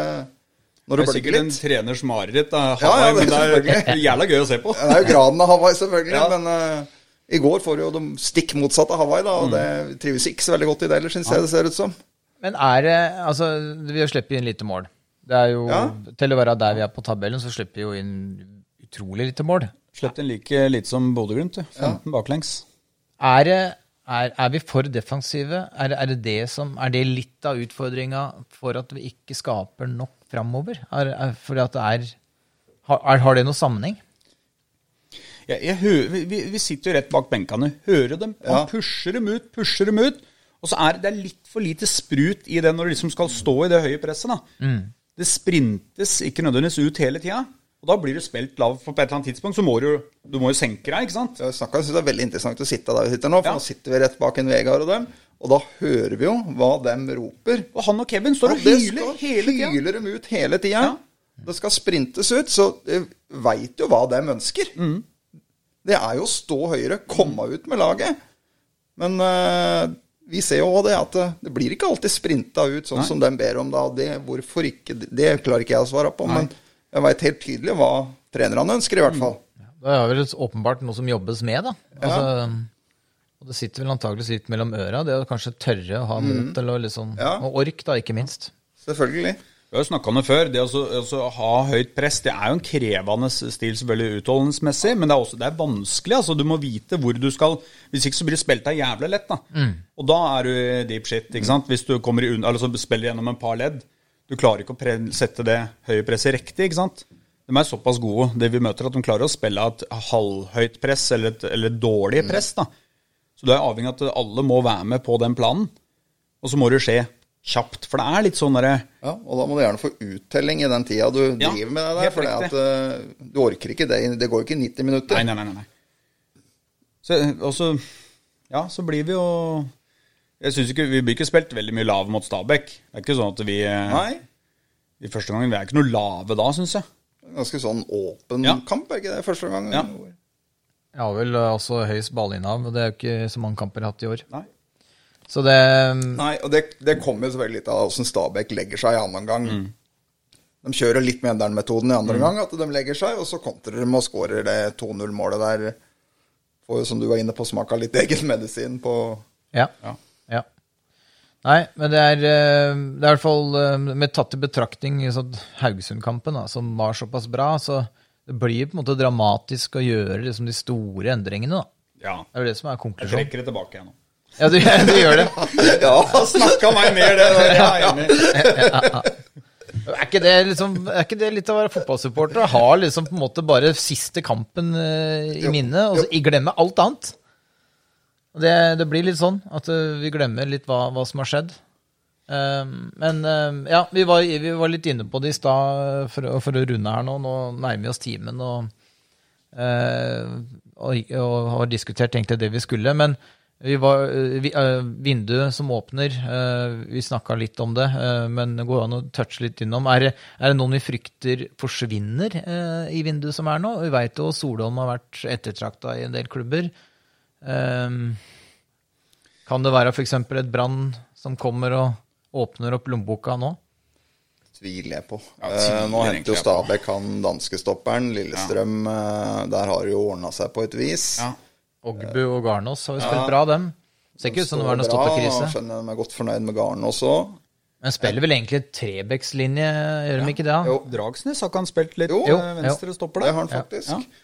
når Det det er sikkert en litt. treners mareritt. da, Ja, Hawaii, ja, det men det er jævla gøy å se på. Det er jo graden av Hawaii, selvfølgelig, Ja. men Uh, i går får du jo de stikk motsatte av Hawaii, da, og det trives ikke så veldig godt i det heller, syns jeg det ser ut som. Men er det Altså, vi har sluppet inn lite mål. Det er jo Ja. Til å være der vi er på tabellen, så slipper vi jo inn utrolig lite mål. Slipper inn like lite som Bodø-Glimt. 15 ja. baklengs. Er, er, er vi for defensive? Er, er, det det som, er det litt av utfordringa for at vi ikke skaper nok framover? Er, er, fordi at det er har, har det noen sammenheng? Ja, hører, vi, vi- sitter jo rett bak benkene. Hører dem. Han Ja. pusher dem ut, pusher dem ut. Og så er det er litt for lite sprut i det når du liksom skal stå i det høye presset. da. Det sprintes ikke nødvendigvis ut hele tida. Og da blir du spilt lav, for på et eller annet tidspunkt så må du, du må jo senke deg, ikke sant? Jeg synes det er veldig interessant å sitte der vi sitter nå, for Ja. nå sitter vi rett bak en Vegard og dem, og da hører vi jo hva dem roper. Og han og Kevin står og Og hyler hele tida. hyler dem ut hele tida. Ja. Det skal sprintes ut, så jeg veit jo hva dem ønsker. Mm. Det er jo å stå høyere, komme ut med laget. Men eh, vi ser jo også det at eh, det blir ikke alltid sprinta ut sånn som de ber om. da, det, Hvorfor ikke? Det klarer ikke jeg å svare på, men jeg veit helt tydelig hva trenerne ønsker, i hvert fall. Det er vel åpenbart noe som jobbes med, da. Altså, og det sitter vel antakeligvis litt mellom øra, det å kanskje tørre å ha mot mm. eller liksom Ja. Og ork, da, ikke minst. Selvfølgelig. Vi har jo snakka om det før. Det å altså, ha høyt press det er jo en krevende stil, selvfølgelig utholdensmessig, men det er også det er vanskelig. altså Du må vite hvor du skal Hvis ikke så blir det spilt deg jævlig lett. da Og da er du deep shit. ikke sant Hvis du kommer i altså, spiller gjennom en par ledd. Du klarer ikke å sette det høye presset riktig. ikke sant De er såpass gode, det vi møter, at de klarer å spille et halvhøyt press eller et, eller et dårlig press. da Så du er avhengig av at alle må være med på den planen. Og så må det skje kjapt. For det er litt sånn derre Ja, Og da må du gjerne få uttelling i den tida du Ja, driver med det der. helt For uh, du orker ikke det. Det går jo ikke 90 minutter. Nei, nei, nei. nei. Så, og så, ja, så blir vi jo Jeg synes ikke, Vi blir ikke spilt veldig mye lave mot Stabæk. Det er ikke sånn at vi eh, Nei. i første gangen, Vi er ikke noe lave da, syns jeg. Ganske sånn åpen Ja. kamp, er ikke det første gangen. Ja. Jeg har vel eh, også høyest ballinnehav, og det er jo ikke så mange kamper jeg har hatt i år. Nei. Så det Nei, og det, det kommer jo selvfølgelig litt av åssen Stabæk legger seg i annen gang. Mm. De kjører litt Mjøndalen-metoden i andre gang, at de legger seg, og så kontrer de og skårer det 2-0-målet der. Får jo, som du var inne på, smaka litt egen medisin på Ja. Ja. ja. Nei, men det er, eh, det er i hvert fall eh, med tatt i betraktning sånn Haugesund-kampen, som var såpass bra, så det blir på en måte dramatisk å gjøre liksom, de store endringene. da. Ja. Det er jo det som er Jeg trekker det tilbake igjen nå. Ja, du, du gjør det. Ja, Snakka meg mer, det. Jeg er enig. Er ikke det, liksom, er ikke det litt av å være fotballsupporter? Å ha liksom på en måte bare siste kampen eh, i Jo, minnet, og så glemme alt annet? Det, det blir litt sånn at eh, vi glemmer litt hva, hva som har skjedd. Um, men um, ja, vi var, vi var litt inne på det i stad for, for å runde her nå. Nå nærmer vi oss timen og, uh, og, og har diskutert egentlig det vi skulle. Men vi var, eh, vi, eh, vinduet som åpner, eh, vi snakka litt om det, men det går an å touche litt innom. Er er det noen vi frykter forsvinner i vinduet som er nå? Vi veit jo Solholm har vært ettertrakta i en del klubber. Um, Kan det være f.eks. et Brann som kommer og åpner opp lommeboka nå? Tviler jeg på. Ja, tviler nå henter jo. Stabæk han danskestopperen. Lillestrøm, eh, der har det jo ordna seg på et vis. Ja. Ogbu og Garnås har jo spilt bra, dem. Ser ikke ut som det var noe og Skjønner de er godt fornøyd med Garnås òg. Men spiller vel egentlig Trebekslinje, gjør de ikke det? Jo. Dragsnes har ikke han spilt litt Jo. eh, Jo, venstre stopper Det der? har han faktisk. Ja.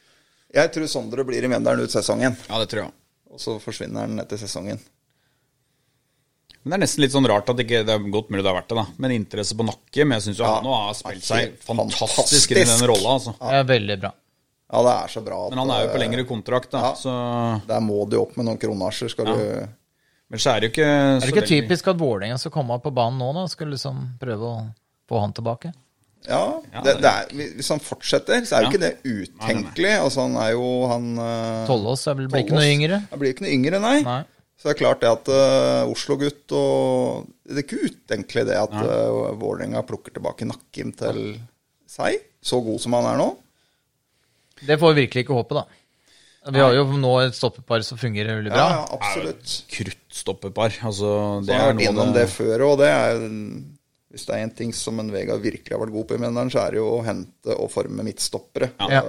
Jeg tror Sondre blir i Mjøndalen ut sesongen. Ja, det tror jeg. Og så forsvinner han etter sesongen. Men det er nesten litt sånn rart at ikke, det er godt mulig det har vært det, da. Men interesse på Nakke. Men jeg syns jo Ja. han nå har spilt seg fantastisk, fantastisk inn i den rolla, altså. Ja. veldig bra. Ja, det er så bra. at, Men han er jo på eh, lengre kontrakt, da. Ja. Så Der må du opp med noen kronasjer, skal du Men så er det jo ikke Er det ikke typisk at Vålerenga skal komme på banen nå, da? Skal liksom prøve å få han tilbake? Ja, Ja, det, det- er, hvis han fortsetter, så er jo Ja. ikke det utenkelig. Altså, han er jo han eh, Tollås blir blir ikke noe yngre? Han blir ikke noe yngre, nei. Nei. Så det er klart det at uh, Oslo-gutt og Det er ikke utenkelig det at uh, Vålerenga plukker tilbake Nakkim til seg, så god som han er nå. Det får vi virkelig ikke håpe, da. Vi har jo nå et stoppepar som fungerer veldig bra. Ja, ja, absolutt. kruttstoppepar. Altså, Så det har er jeg vært innom av det før, og det er Hvis det er én ting som en Vegard virkelig har vært god på i Mjøndalen, så er det jo å hente og forme midtstoppere. Ja.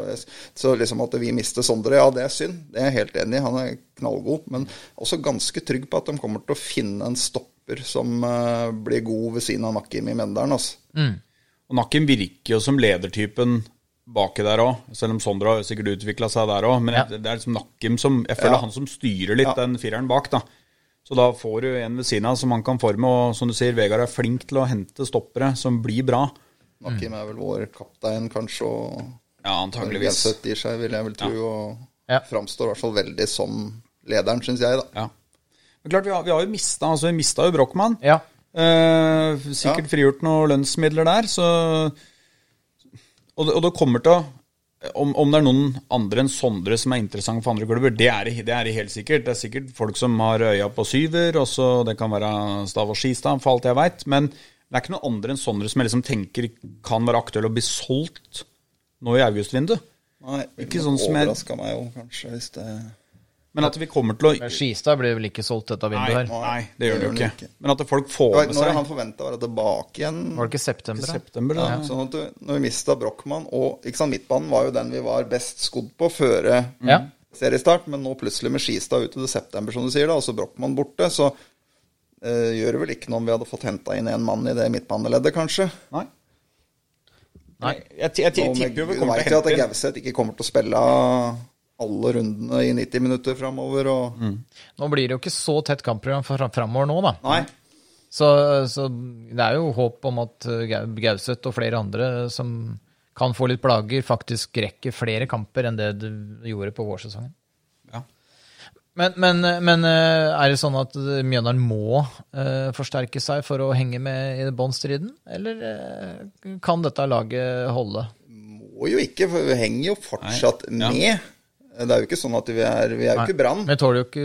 Så liksom at vi mister Sondre, ja det er synd. Det er jeg helt enig i. Han er knallgod. Men også ganske trygg på at de kommer til å finne en stopper som eh, blir god ved siden av Nakim i Mjøndalen. Altså. Og Nakim virker jo som ledertypen baki der òg, selv om Sondre har sikkert utvikla seg der òg. Men Ja. det er liksom Nakkim som Jeg føler Ja. han som styrer litt Ja. den fireren bak, da. Så da får du en ved siden av som han kan forme, og som du sier, Vegard er flink til å hente stoppere som blir bra. Nakim er vel vår kaptein, kanskje, og Ja, antageligvis. i seg, vil jeg vel tro. Og Ja. framstår i hvert fall veldig som lederen, syns jeg, da. Ja. Men klart, vi har, vi har jo mista altså, vi mista jo Brochmann. Ja. Eh, sikkert frigjort noen lønnsmidler der, så Og det, og det kommer til å om, om det er noen andre enn Sondre som er interessante for andre klubber, det er, det er helt sikkert. Det er sikkert folk som har øya på syver, og så det kan være Stav og Skistad, for alt jeg veit. Men det er ikke noen andre enn Sondre som jeg liksom tenker kan være aktuelle å bli solgt nå i augustvinduet. Nei, det sånn jeg- Overraska meg jo, kanskje, hvis det Men at vi kommer til å Men Skistad blir vel ikke solgt dette vinduet her? nei det gjør det jo ikke. ikke. Men at folk får med seg Når er han forventa å være tilbake igjen? Var det ikke september? i september, da. Ja, sånn at du, når vi mista Brochmann og ikke sant, Midtbanen var jo den vi var best skodd på før Ja. seriestart, men nå plutselig med Skistad ut til september, som du sier, da, og så Brochmann borte, så uh, gjør det vel ikke noe om vi hadde fått henta inn en mann i det midtbaneleddet, kanskje. Nei. Nei. Jeg, jeg, jeg, jeg tipper jo vi kommer til å hente inn Gauseth ikke kommer til å spille alle rundene i 90 minutter framover, og Nå blir det jo ikke så tett kampprogram framover nå, da. Nei. Så, så det er jo håp om at uh, Gauseth og flere andre som kan få litt plager, faktisk rekker flere kamper enn det du gjorde på vårsesongen. Ja. Men, men, men uh, er det sånn at uh, Mjøndalen må uh, forsterke seg for å henge med i båndstriden, eller uh, kan dette laget holde? Må jo ikke, for vi henger jo fortsatt Nei. Ja. Det er jo ikke sånn at vi er, vi er jo ikke Brann. Jeg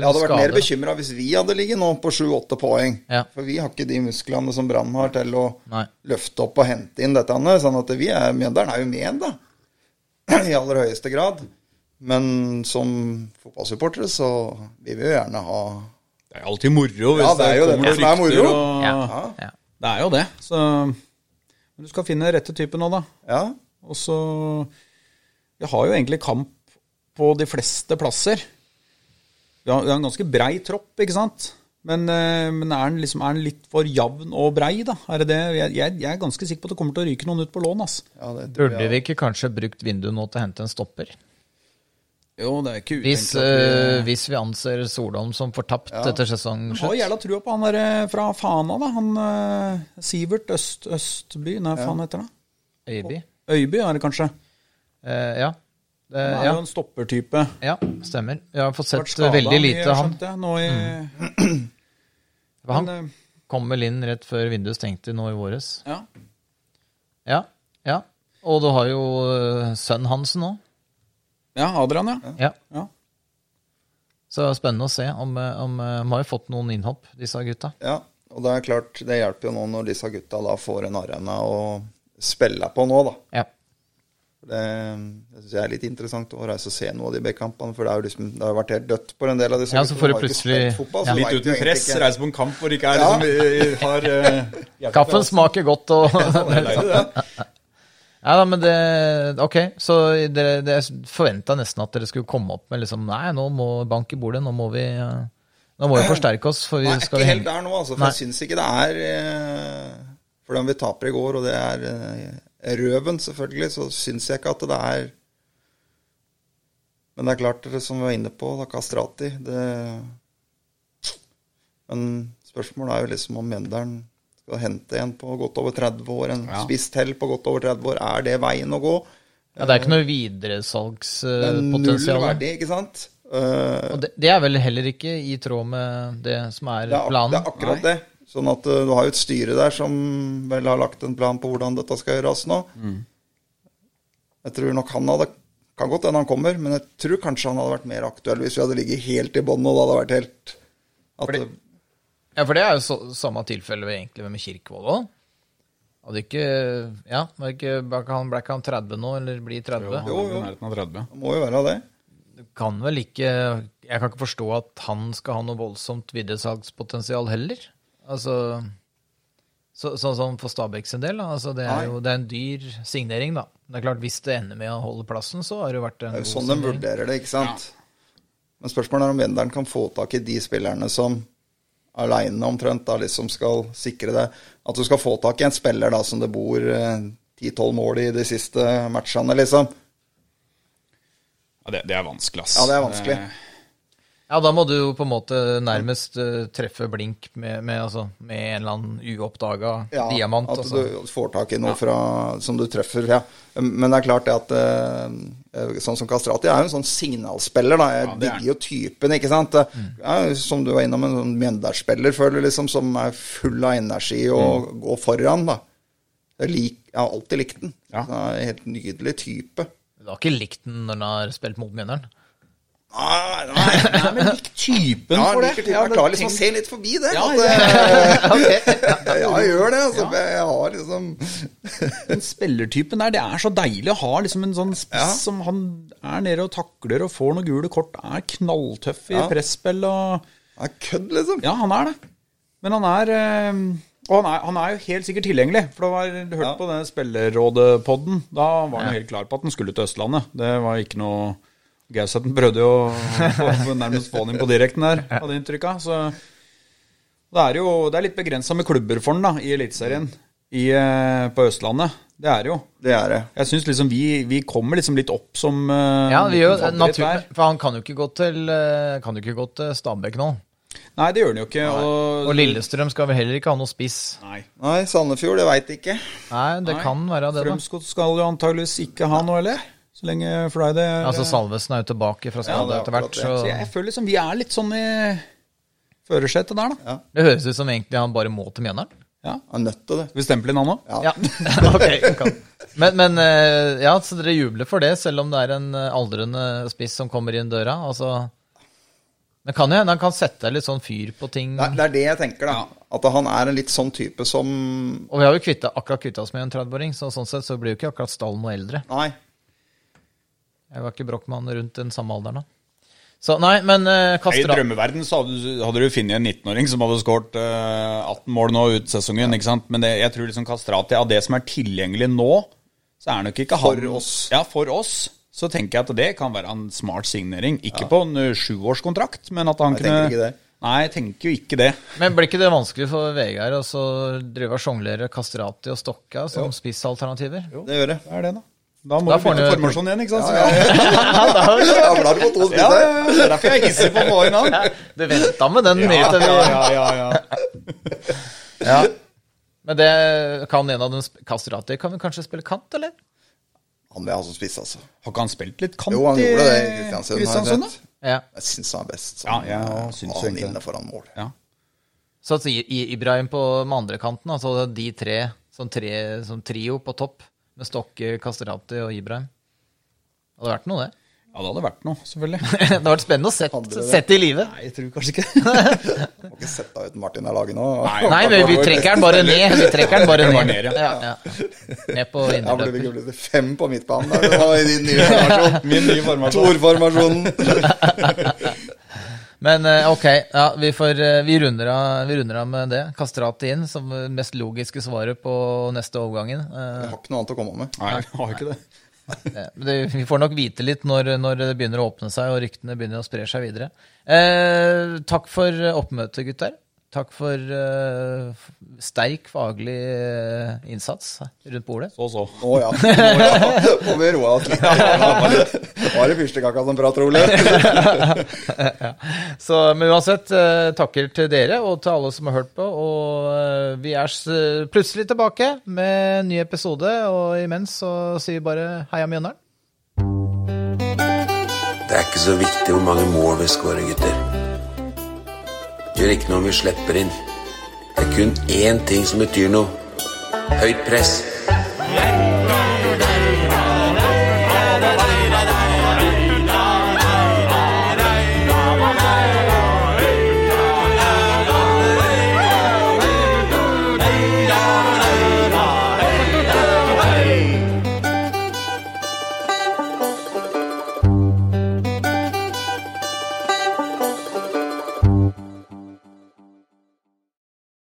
hadde vært mer bekymra hvis vi hadde ligget nå på sju-åtte poeng. Ja. For vi har ikke de musklene som Brann har til å Nei. løfte opp og hente inn dette. Sånn at vi er, Mjøndalen er jo med, da. I aller høyeste grad. Men som fotballsupportere så vi vil vi jo gjerne ha Det er alltid moro hvis Ja, det er jo det kommer er rykter moro. Og, Ja. Ja. Ja. Det er jo det. Så Men du skal finne rette typen nå, da. ja. Og så Vi har jo egentlig kamp på de fleste plasser. Vi har, vi har en ganske brei tropp, ikke sant? Men, eh, men er, den liksom, er den litt for jevn og brei, da? Er det det? Jeg, jeg, jeg er ganske sikker på at det kommer til å ryke noen ut på lån, ass. ja det det, Burde vi ikke kanskje brukt vinduet nå til å hente en stopper? Jo, det er ikke Hvis, utenkelig vi- eh, hvis vi anser Solholm som fortapt etter Jeg har sesongslutt? jævla trua på han der eh, fra Fana, da. Han uh, Sivert Øst, Østby, nei, ja. faen heter det? Øyby? Øyby er det kanskje. Uh, ja. Det, Han er ja. jo en stoppertype. ja, stemmer. Jeg har fått sett skadet veldig lite av han. skjønte jeg, Nå i, Han men, han kom vel inn rett før vinduet stengte nå i våres. ja. Ja, ja. Og du har jo eh, sønnen hans nå. ja, Adrian, ja. Ja. ja. Så det er spennende å se om, eh, om eh, De har jo fått noen innhopp, disse gutta. Ja, og det er klart, det hjelper jo nå når disse gutta da får en arena å spille på nå, da. Ja. Det, det syns jeg er litt interessant å reise og se noe av de backkampene, for det, er jo liksom, det har vært helt dødt på en del av disse. Ja, så får du har plutselig- fotball, ja. Litt uten press, ikke- reise på en kamp hvor det ikke er liksom, har uh, Kaffen smaker godt og Ja da, men det Ok, så dere, dere forventa nesten at dere skulle komme opp med liksom Nei, nå må bank i bordet, nå må vi uh, Nå må vi forsterke oss, for vi Nei, skal ikke helt der nå, altså. For Nei. jeg syns ikke det er eh, For om vi taper i går, og det er eh, røven, selvfølgelig, så syns jeg ikke at det er Men det er klart, det som vi var inne på, da Kastrati det, Men spørsmålet er jo liksom om Mjøndalen skal hente en på godt over 30 år, en Ja. spiss til på godt over 30 år. Er det veien å gå? Ja, det er ikke noe Det er null verdi, ikke sant? Uh, Og det, det er vel heller ikke i tråd med det som er Det er, planen? det er akkurat det. Sånn at uh, du har jo et styre der som vel har lagt en plan på hvordan dette skal gjøres nå. Jeg tror nok han hadde Kan godt hende han kommer, men jeg tror kanskje han hadde vært mer aktuell hvis vi hadde ligget helt i bånn og det hadde vært helt Fordi- Ja, for det er jo så, samme tilfelle ved- egentlig med Kirkevold òg. Hadde ikke Ja, var ikke, ble ikke han, ble ikke han 30 nå, eller blir 30? Jo, jo. jo. av 30. Det må jo være det. Du kan vel ikke Jeg kan ikke forstå at han skal ha noe voldsomt videresalgspotensial heller. Altså så- Sånn som for Stabæk sin del. da. Altså, det er Nei. jo det er en dyr signering, da. Det er klart, Hvis det ender med å holde plassen, så har det jo vært en Det er jo sånn de vurderer det, ikke sant. Men spørsmålet er om Venderen kan få tak i de spillerne som aleine omtrent da liksom skal sikre det. At du skal få tak i en spiller da som det bor eh, 10-12 mål i de siste matchene, liksom. Ja, det, det er vanskelig, ass. Ja, det er vanskelig. Ja, da må du jo på en måte nærmest uh, treffe blink med, med, altså, med en eller annen uoppdaga Ja, diamant. At Altså. du får tak i noe fra, som du treffer. Ja. Men det er klart det at uh, Sånn som Kastrati er jo en sånn signalspiller. da Jeg Ja, er digger jo typen, ikke sant. Ja, som du var innom, en sånn Mjøndalsspiller, føler liksom, som er full av energi og går foran. da jeg, lik, jeg har alltid likt den. Ja. Det er en helt nydelig type. Du har ikke likt den når den har spilt mot Mjøndalen? Nei, nei, Nei, men lik typen ja, for det. typen. Ja, Jeg klarer liksom å se litt forbi det. Ja, at, ja, ja, jeg gjør det. Altså, Jeg har liksom Den spillertypen der, det er så deilig å ha liksom en sånn spiss Ja. som han er nede og takler og får noen gule kort, er knalltøff i Ja. presspill og Han er kødd, liksom. Ja, han er det. Men han er eh, Og han er, han er jo helt sikkert tilgjengelig. For det var, du hørte Ja. på den spillerrådet-podden. Da var han jo helt klar på at han skulle til Østlandet. Det var ikke noe Gauseth prøvde jo å få- nærmest få han inn på direkten der, hadde inntrykk av. Så det er jo det er litt begrensa med klubber for han da, i Eliteserien eh, på Østlandet. Det er det jo. Det er det. Jeg syns liksom vi, vi kommer liksom litt opp som eh, Ja, vi gjør liten favoritt natur, der. for han kan jo ikke gå til, eh, kan jo ikke gå til Stabæk nå. Nei, det gjør han jo ikke. Og, Og Lillestrøm skal vel heller ikke ha noe spiss. Nei. Nei, Sandefjord, det veit ikke. Nei, det Nei. kan være det, da. Strømsgodt skal jo antageligvis ikke ha noe, eller? Så lenge Friday er Altså Salvesen er jo tilbake fra skade er etter hvert, så Så jeg føler liksom vi er litt sånn i førersetet der, da. det høres ut som egentlig han bare må til Mjøndalen. Ja. Han er nødt til det. Skal vi stemple inn han òg? Ja. Ja, ok. Kan. Men, men eh, ja, så dere jubler for det, selv om det er en eh, aldrende spiss som kommer inn døra? Altså, men kan jo hende han kan sette litt sånn fyr på ting. Det er, det er det jeg tenker, da. At han er en litt sånn type som Og vi har jo kvittet, akkurat kvitta oss med en 30-åring, så sånn sett så blir jo ikke akkurat stallen noe eldre. Nei. Jeg var ikke Brochmann rundt den samme alderen da. Så nei, men uh, I drømmeverden så hadde, du- hadde du funnet en 19-åring som hadde skåret uh, 18 mål nå ut sesongen. ikke sant? Men det, jeg tror liksom Kastrati, av det som er tilgjengelig nå, så er nok ikke han For oss. Ja, for oss. Så tenker jeg at det kan være en smart signering. Ikke på en eh, sjuårskontrakt, men at han Jeg kunne ikke det. Nei, jeg tenker jo ikke det. Men blir ikke det vanskelig for Vegard å så drive og sjonglere Kastrati og Stokka som spissalternativer? Det gjør det. Det er det, da. Da må Da du får bytte formasjon igjen, ikke sant? Ja, Ja, Da blir på to Ja, spisser. ja, ja, det er derfor jeg hisser på å nå. Du venta med den mye til vi ja, ja, ja. Ja. Men det kan en av dem Kastrater, Kastrati kan vi kanskje spille kant, eller? Han vil ha som spiss, altså. Har ikke han spilt litt kant Jo, han gjorde det i Kristiansund. Ja. Jeg syns han er best. Ja, Som, jeg syns han det. inne foran mål. Ja. Så I- Ibrahim på med andre kanten, altså de tre som, tre, som trio på topp, med Stokke, Kastrati og Ibrahim. Det hadde vært noe, det. ja, det hadde vært noe, selvfølgelig. det hadde vært spennende å sett, det? sett i live. Nei, jeg tror kanskje ikke Må ikke sette uten Martin er laget nå. Nei, men vi trekker den bare ned. Vi trekker den bare ned. ned, ja. Ja, ja. Ned på Ja, blir det indreløper. ikke fem på midtbanen der, det var i din nye formasjon. Min nye formasjon. Torformasjonen. Men eh, ok, ja, vi, får, eh, vi, runder av, vi runder av med det. Kastrati inn som mest logiske svaret på neste overgangen. Eh, Jeg har ikke noe annet å komme med. Nei, jeg har ikke det. Det, vi får nok vite litt når, når det begynner å åpne seg og ryktene begynner å spre seg videre. Eh, takk for oppmøtet, gutter. Takk for uh, sterk faglig eh, innsats rundt bordet. Så så. Å ja. Oh, ja. Må vi roe oss litt. Det var det fyrstekaka som prater, Ole. Så, men uansett, eh, takker til dere og til alle som har hørt på. Og vi er s- plutselig tilbake med en ny episode, og imens så sier vi bare heia Mjøndalen. Det er ikke så viktig hvor mange mål vi skårer, gutter. Gjør ikke noe om vi slipper inn. Det er kun én ting som betyr noe. Høyt press. Yeah.